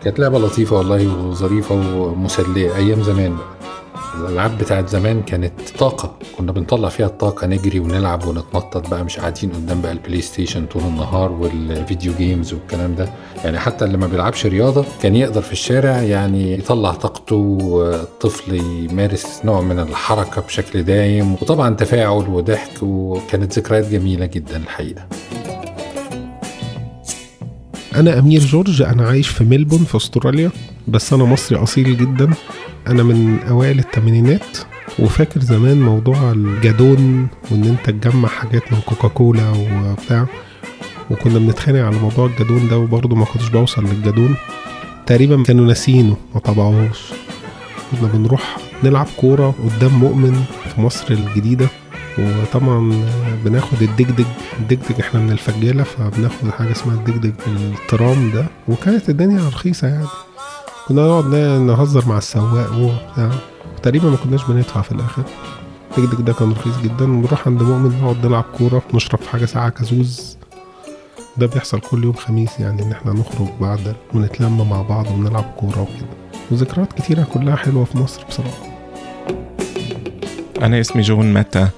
كانت لعبة لطيفة والله وظريفة ومسلية أيام زمان بقى. الألعاب بتاعت زمان كانت طاقة. كنا بنطلع فيها الطاقة نجري ونلعب ونتنطط بقى مش قاعدين قدام بقى ال PlayStation طول النهار وال video games والكلام ده. يعني حتى اللي ما بيلعبش رياضة كان يقدر في الشارع يعني يطلع طاقته الطفل يمارس نوع من الحركة بشكل دايم وطبعا تفاعل وضحك وكانت ذكريات جميلة جدا الحقيقة. أنا أمير جورج أنا عايش في ملبون في أستراليا بس أنا مصري أصيل جدا. أنا من أوائل الثمانينات وفاكر زمان موضوع الجادون وإن أنت تجمع حاجات من كوكاكولا وبتاع وكنا بنتخانق على موضوع الجادون ده وبرضه ما كنتش بوصل للجادون. تقريبا كانوا ناسينه ما طبعوهوش. كنا بنروح نلعب كورة قدام مؤمن في مصر الجديدة وطبعا بناخد الدجدج الدجدج إحنا من الفجالة فبناخد حاجة اسمها الدجدج الترام ده وكانت الدنيا رخيصة يعني. كنا نقعد نهزر مع السواق وبتاع تقريبا ما كناش بندفع في الآخر. الدجدج ده كان رخيص جدا. ونروح عند مؤمن نقعد نلعب كورة نشرب حاجة ساعة كازوز ده بيحصل كل يوم خميس يعني إن إحنا نخرج بعد ونتلم مع بعض ونلعب كورة وكده. وذكريات كتيرة كلها حلوة في مصر بصراحة. أنا اسمي جون ماتا.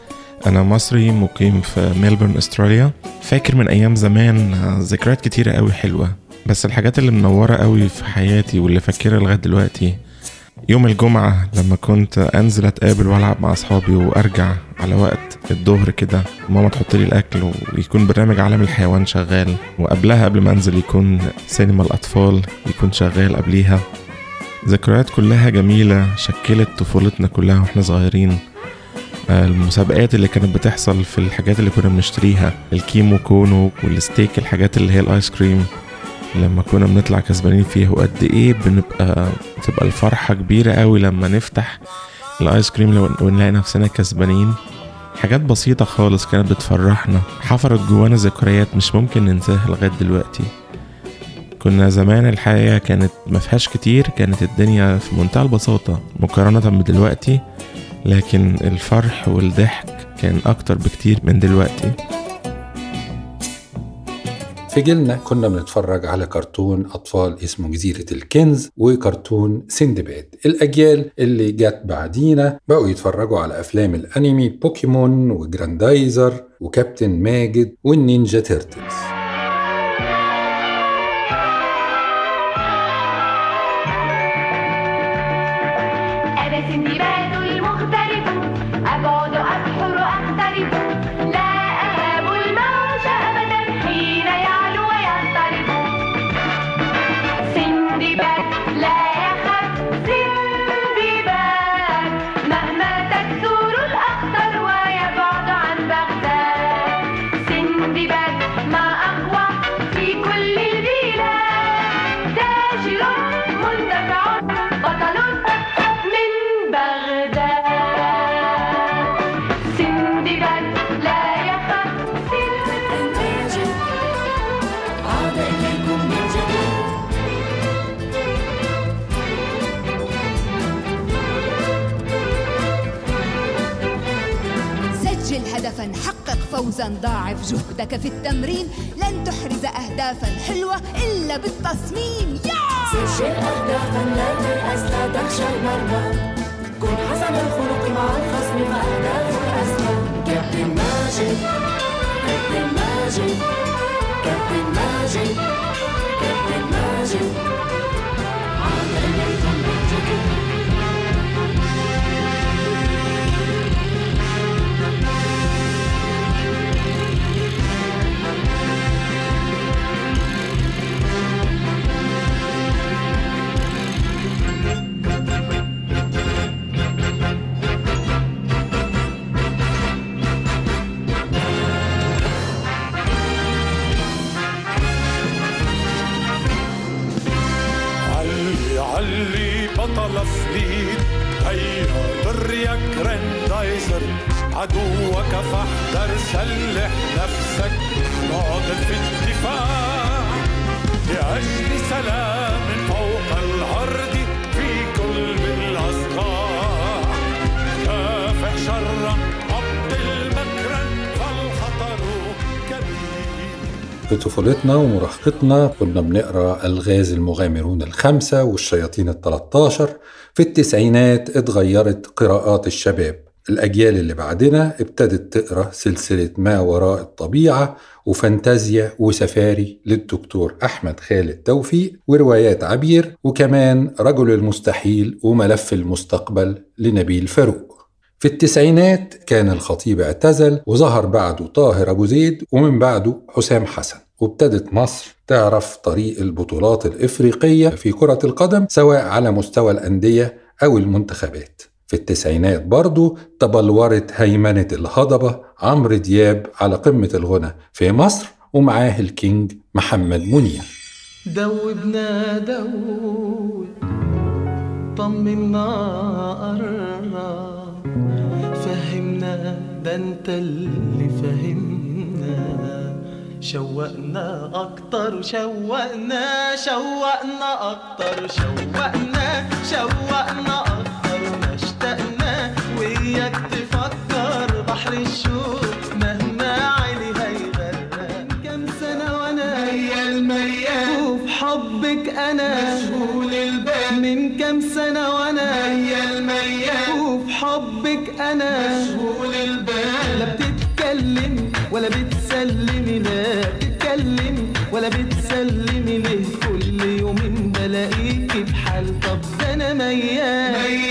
أنا مصري مقيم في ميلبورن أستراليا. فاكر من أيام زمان ذكريات كتيرة قوي حلوة. بس الحاجات اللي منورة قوي في حياتي واللي فاكرها لغاية دلوقتي يوم الجمعة لما كنت أنزل أتقابل وألعب مع أصحابي وأرجع على وقت الظهر كده ماما تحط لي الأكل ويكون برنامج عالم الحيوان شغال وقبلها قبل ما أنزل يكون سينما الأطفال يكون شغال قبليها. ذكريات كلها جميلة شكلت طفولتنا كلها وإحنا صغيرين. المسابقات اللي كانت بتحصل في الحاجات اللي كنا بنشتريها الكيمو كونو وال stick الحاجات اللي هي الآيس كريم. لما كنا بنطلع كسبانين فيها وقد إيه بنبقى تبقى الفرحة كبيرة قوي لما نفتح الآيس كريم ونلاقي نفسنا كسبانين. حاجات بسيطة خالص كانت بتفرحنا. حفرت جوانا ذكريات مش ممكن ننساها لغاية دلوقتي. كنا زمان الحياة كانت مفيهاش كتير كانت الدنيا في منتهى البساطة مقارنة بدلوقتي لكن الفرح والضحك كان أكتر بكتير من دلوقتي. في جيلنا كنا بنتفرج على كرتون أطفال اسمه جزيرة الكنز وكرتون سندباد. الأجيال اللي جت بعدينا بقوا يتفرجوا على أفلام الأنمي بوكيمون وجراندايزر وكابتن ماجد والنينجا تيرتلز. فوزا ضاعف جهدك في التمرين. لن تحرز أهدافا حلوة إلا بالتصميم. يا! سجل أهدافا لا تيأس لا تخشى المرمى كن حسن الخلق مع الخصم فأهدافك أسمى كابتن ماجد كابتن ماجد كابتن ماجد كابتن ماجد عاد إليكم بطل فليت هيا ضر يا جراندايزر عدوك فاحذر سلح نفسك. ناضل في الدفاع. لأجل سلام فوق الأرض في طفولتنا ومراهقتنا كنا بنقرأ ألغاز المغامرون الخمسة والشياطين التلتاشر في التسعينات اتغيرت قراءات الشباب. الأجيال اللي بعدنا ابتدت تقرأ سلسلة ما وراء الطبيعة وفانتازيا وسفاري للدكتور أحمد خالد توفيق وروايات عبير وكمان رجل المستحيل وملف المستقبل لنبيل فاروق. في التسعينات كان الخطيب اعتزل وظهر بعده طاهر أبو زيد ومن بعده حسام حسن. وابتدت مصر تعرف طريق البطولات الإفريقية في كرة القدم سواء على مستوى الأندية أو المنتخبات. في التسعينات برضو تبلورت هيمنة الهضبة عمرو دياب على قمة الغنى في مصر ومعاه الكينج محمد منير. دوبنا دوب طمنا ده انت اللي فهمنا. شوقنا أكتر شوقنا شوقنا أكتر شوقنا شوقنا أكتر. حبك أنا. مشغول البال. لا بتتكلم ولا بتسلمي لا بتتكلم ولا بتسلمي. ليه كل يومين بلاقيكي بحال؟ طب ده أنا ميال.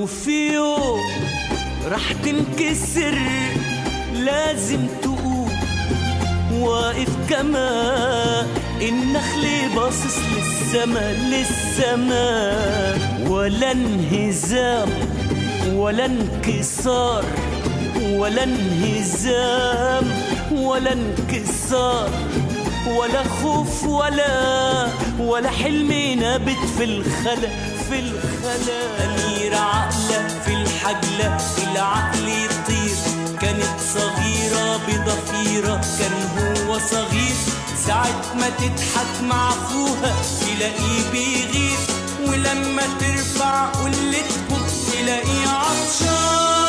ولو في يوم راح تنكسر لازم تقوم واقف كما النخل باصص للسما للسما. ولا انهزام ولا انكسار ولا انهزام ولا انكسار. ولا خوف ولا ولا حلم نابت في الخلا. في الخلا أميرة عقلة في الحجلة. العقل يطير. كانت صغيرة بضفيرة كان هو صغير. ساعة ما تضحك مع أخوها تلاقيه بيغير. ولما ترفع قلتهم تلاقيه عطشان.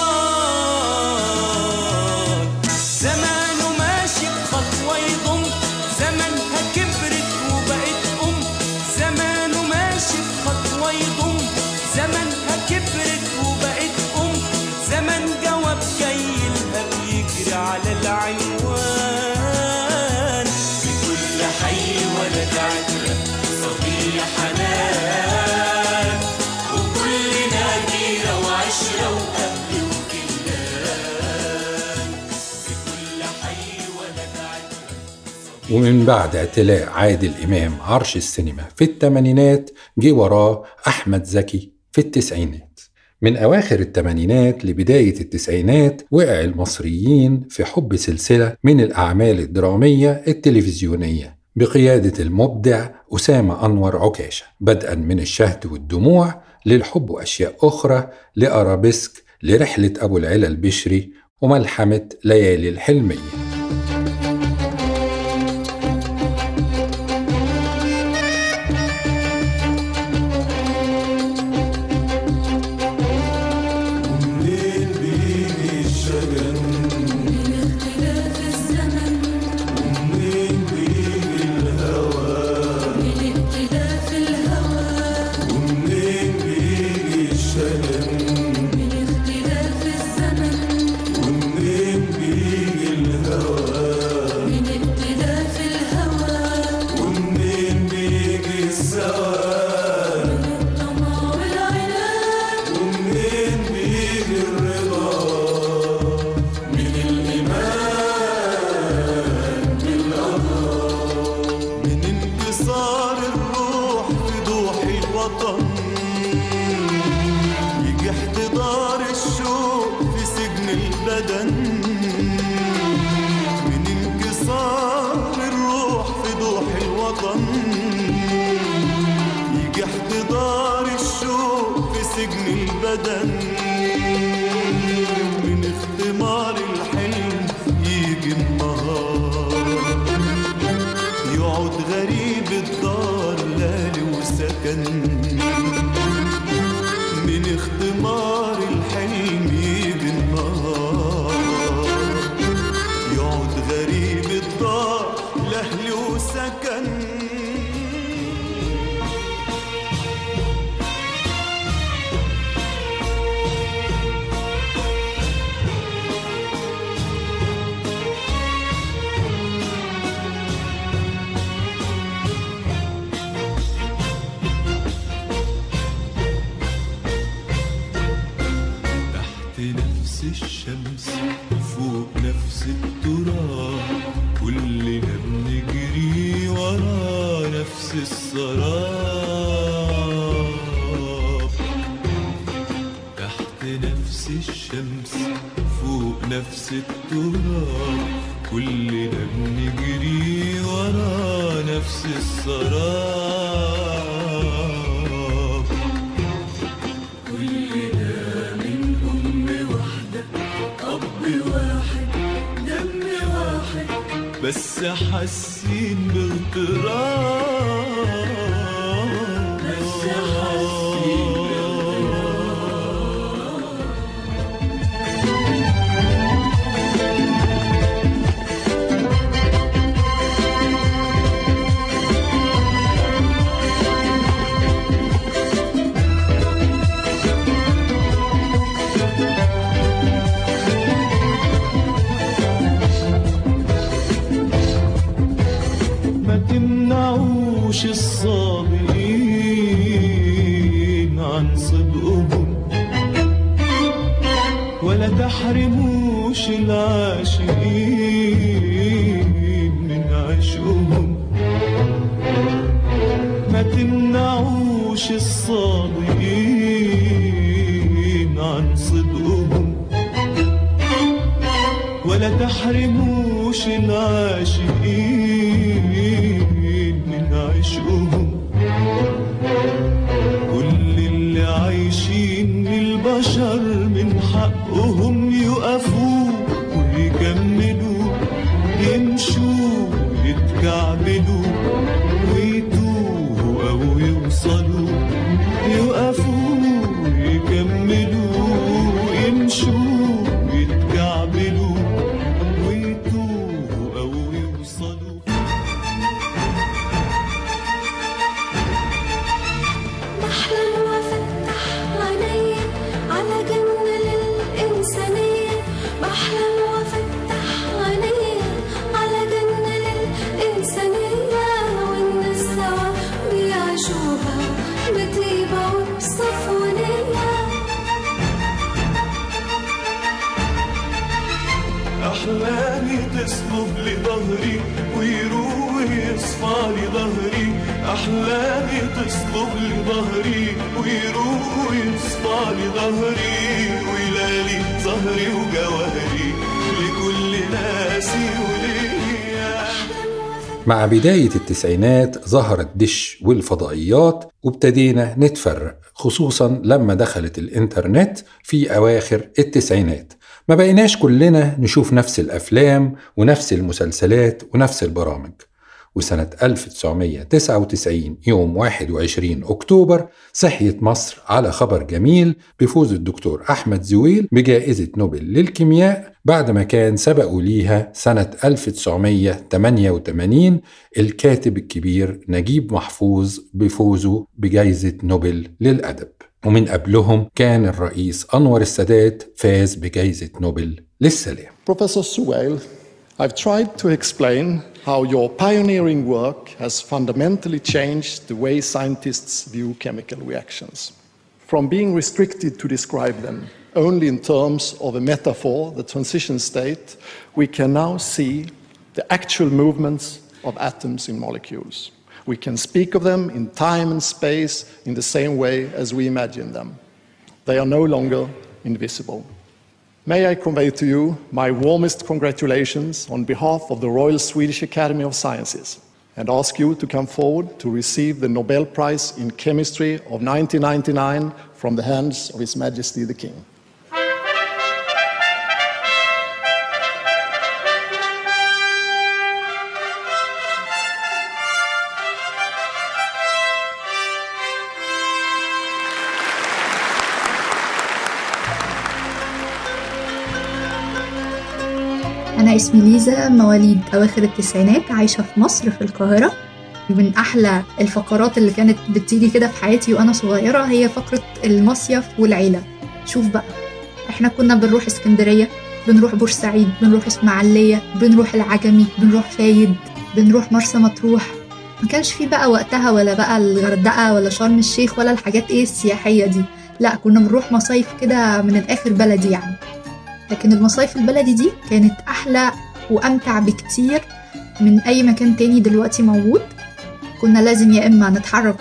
ومن بعد اعتلاء عادل إمام عرش السينما في الثمانينات جه وراه أحمد زكي في التسعينات. من أواخر الثمانينات لبداية التسعينات وقع المصريين في حب سلسلة من الأعمال الدرامية التلفزيونية بقيادة المبدع أسامة أنور عكاشة بدءا من الشهد والدموع للحب وأشياء أخرى لأرابيسك لرحلة أبو العلا البشري وملحمة ليالي الحلمية. بس حاسين باغتراب karşılar أحلامي تصلب لظهري ويروح يصفى لي ظهري. أحلامي تصلب لظهري ويروح يصفى لي ظهري. ويلالي ظهري وجوهري لكل ناسي وليا. مع بداية التسعينات ظهرت دش والفضائيات وابتدينا نتفرق خصوصا لما دخلت الإنترنت في أواخر التسعينات. ما بقيناش كلنا نشوف نفس الأفلام ونفس المسلسلات ونفس البرامج. وسنة 1999 يوم 21 أكتوبر صحيت مصر على خبر جميل بفوز الدكتور أحمد زويل بجائزة نوبل للكيمياء بعد ما كان سبقوا ليها سنة 1988 الكاتب الكبير نجيب محفوظ بفوزه بجائزة نوبل للأدب. ومن قبلهم كان الرئيس أنور السادات فاز بجائزة نوبل للسلام Professor Suwail, I've tried to explain how your pioneering work has fundamentally changed the way scientists view chemical reactions. From being restricted to describe them only in terms of a metaphor, the transition state, we can now see the actual movements of atoms in molecules. We can speak of them in time and space in the same way as we imagine them. They are no longer invisible. May I convey to you my warmest congratulations on behalf of the Royal Swedish Academy of Sciences and ask you to come forward to receive the Nobel Prize in Chemistry of 1999 from the hands of His Majesty the King. أنا اسمي ليزا مواليد أواخر التسعينات عايشة في مصر في القاهرة. من أحلى الفقرات اللي كانت بتيجي كده في حياتي وأنا صغيرة هي فقرة المصيف والعيلة. شوف بقى إحنا كنا بنروح اسكندرية بنروح بورسعيد بنروح إسماعيلية بنروح العجمي بنروح فايد بنروح مرسى مطروح. ما كانش في بقى وقتها ولا بقى الغردقة ولا شرم الشيخ ولا الحاجات إيه السياحية دي. لا كنا بنروح مصايف كده من الآخر بلدي يعني. لكن المصايف البلدي دي كانت أحلى وأمتع بكتير من أي مكان تاني دلوقتي موجود. كنا لازم يا إما نتحرك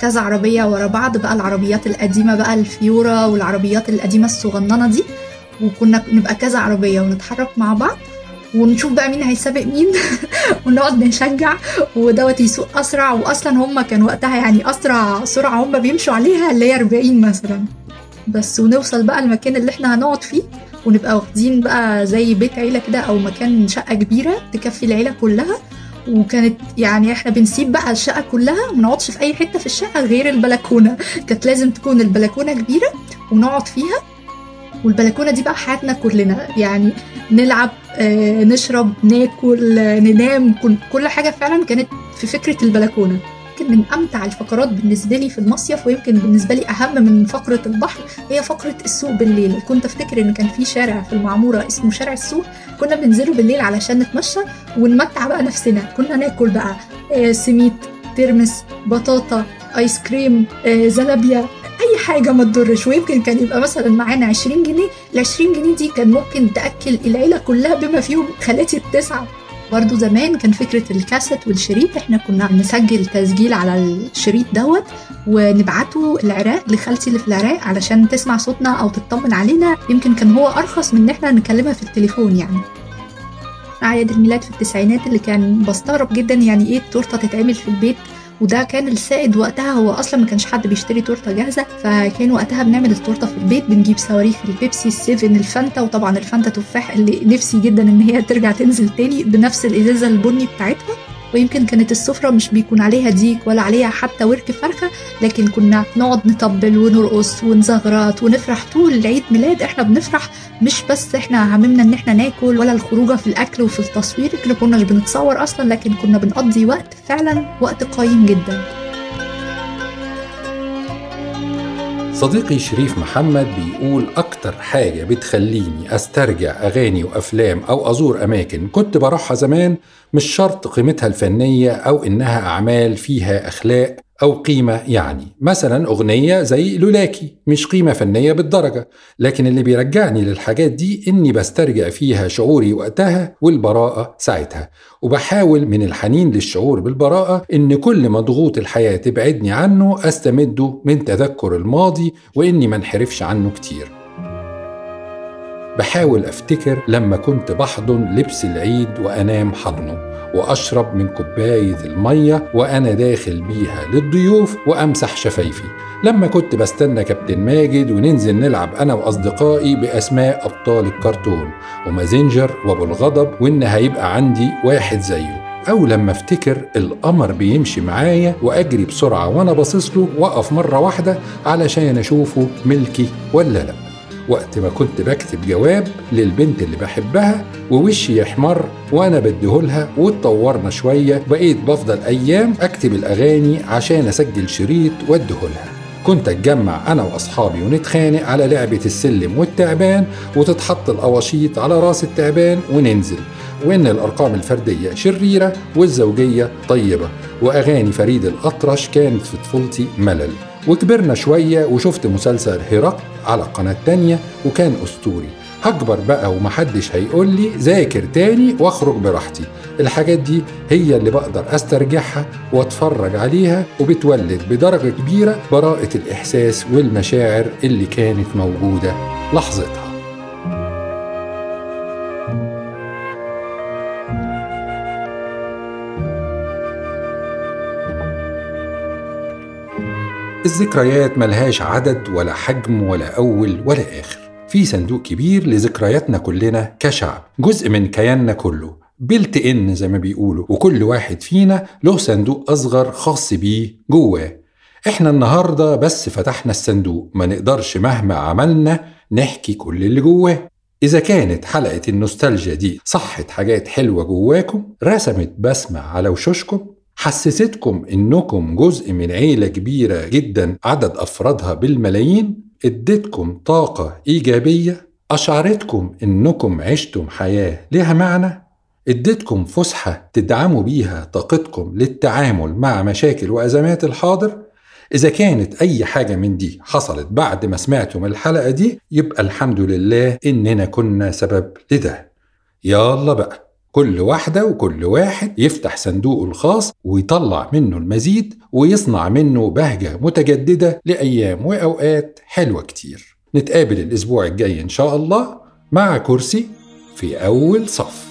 كذا عربية ورا بعض بقى العربيات القديمة بقى الفيورا والعربيات القديمة الصغننة دي وكنا نبقى كذا عربية ونتحرك مع بعض ونشوف بقى مين هيسابق مين [laughs] ونقعد نشجع ودوت يسوق أسرع واصلا هم كان وقتها يعني أسرع سرعة هم بيمشوا عليها اللي هي 40 مثلا. بس ونوصل بقى المكان اللي إحنا هنقعد فيه ونبقى واخدين بقى زي بيت عيلة كده أو مكان شقة كبيرة تكفي العيلة كلها. وكانت يعني إحنا بنسيب بقى الشقة كلها ما نقعدش في أي حتة في الشقة غير البلكونة. كانت لازم تكون البلكونة كبيرة ونقعد فيها. والبلكونة دي بقى حياتنا كلنا. يعني نلعب آه، نشرب ناكل آه، ننام كل- كل حاجة فعلا كانت في فكرة البلكونة. يمكن من أمتع الفقرات بالنسبة لي في المصيف ويمكن بالنسبة لي أهم من فقرة البحر هي فقرة السوق بالليل. كنت أفتكر إن كان في شارع في المعمورة اسمه شارع السوق. كنا بننزله بالليل علشان نتمشى ونمتع بقى نفسنا. كنا ناكل بقى آه، سميت ترمس بطاطا آيس كريم آه، زلابيا أي حاجة ما تضرش. ويمكن كان يبقى مثلا معانا 20 جنيه. ال 20 جنيه دي كان ممكن تأكل العيلة كلها بما فيهم خالاتي التسعة. برضو زمان كان فكرة الكاسيت والشريط إحنا كنا نسجل تسجيل على الشريط دوت ونبعته العراق لخالتي اللي في العراق علشان تسمع صوتنا أو تطمن علينا. يمكن كان هو أرخص من إن إحنا نكلمها في التليفون يعني. أعياد الميلاد في التسعينات اللي كان بستغرب جدا يعني إيه التورتة تتعمل في البيت وده كان السائد وقتها هو أصلا ما كانش حد بيشتري تورتة جاهزة فكان وقتها بنعمل التورتة في البيت بنجيب صواريخ البيبسي السيفن الفانتا وطبعا الفانتا تفاح اللي نفسي جدا إن هي ترجع تنزل تاني بنفس الإزازة البني بتاعتها. ويمكن كانت السفرة مش بيكون عليها ديك ولا عليها حتى ورك فرخة لكن كنا نقعد نطبل ونرقص ونزغرط ونفرح طول العيد ميلاد إحنا بنفرح مش بس إحنا هممنا إن إحنا ناكل ولا الخروجة في الأكل وفي التصوير إحنا كناش بنتصور أصلا لكن كنا بنقضي وقت فعلا وقت قيم جدا. صديقي شريف محمد بيقول أكتر حاجة بتخليني أسترجع أغاني وأفلام أو أزور أماكن كنت بروحها زمان مش شرط قيمتها الفنية أو إنها أعمال فيها أخلاق. أو قيمة يعني. مثلا أغنية زي لولاكي مش قيمة فنية بالدرجة. لكن اللي بيرجعني للحاجات دي إني بسترجع فيها شعوري وقتها والبراءة ساعتها. وبحاول من الحنين للشعور بالبراءة إن كل ما ضغوط الحياة تبعدني عنه أستمده من تذكر الماضي وإني ما انحرفش عنه كتير. بحاول أفتكر لما كنت بحضن لبس العيد وأنام حضنه. وأشرب من كوباية المية وأنا داخل بيها للضيوف وأمسح شفايفي. لما كنت بستنى كابتن ماجد وننزل نلعب أنا وأصدقائي بأسماء أبطال الكرتون ومازنجر وأبو الغضب وإن هيبقى عندي واحد زيه. أو لما أفتكر القمر بيمشي معايا وأجري بسرعة وأنا باصص له وأقف مرة واحدة علشان أشوفه ملكي ولا لأ. وقت ما كنت بكتب جواب للبنت اللي بحبها ووشي يحمر وأنا بديهولها واتطورنا شوية بقيت بفضل أيام أكتب الأغاني عشان أسجل شريط وأديهولها. كنت أتجمع أنا وأصحابي ونتخانق على لعبة السلم والتعبان وتتحط القواشيط على رأس التعبان وننزل. وإن الأرقام الفردية شريرة والزوجية طيبة. وأغاني فريد الأطرش كانت في طفولتي ملل. وكبرنا شوية وشفت مسلسل هرقل على قناة تانية وكان أسطوري. هكبر بقى ومحدش هيقول لي ذاكر تاني وأخرج براحتي. الحاجات دي هي اللي بقدر أسترجعها وأتفرج عليها وبتولد بدرجة كبيرة براءة الإحساس والمشاعر اللي كانت موجودة. لحظتها. الذكريات ملهاش عدد ولا حجم ولا أول ولا آخر. في صندوق كبير لذكرياتنا كلنا كشعب جزء من كياننا كله بلت إن زي ما بيقولوا وكل واحد فينا له صندوق أصغر خاص بيه جواه. إحنا النهاردة بس فتحنا الصندوق ما نقدرش مهما عملنا نحكي كل اللي جواه. إذا كانت حلقة النوستالجيا دي صحت حاجات حلوة جواكم رسمت بسمة على وشوشكم حسستكم إنكم جزء من عيلة كبيرة جدا عدد أفرادها بالملايين؟ ادتكم طاقة إيجابية؟ أشعرتكم إنكم عشتم حياة لها معنى؟ ادتكم فسحة تدعموا بيها طاقتكم للتعامل مع مشاكل وأزمات الحاضر؟ إذا كانت أي حاجة من دي حصلت بعد ما سمعتم الحلقة دي يبقى الحمد لله إننا كنا سبب لده. يلا بقى. كل واحدة وكل واحد يفتح صندوقه الخاص ويطلع منه المزيد ويصنع منه بهجة متجددة لأيام وأوقات حلوة كتير. نتقابل الأسبوع الجاي إن شاء الله مع كرسي في أول صف.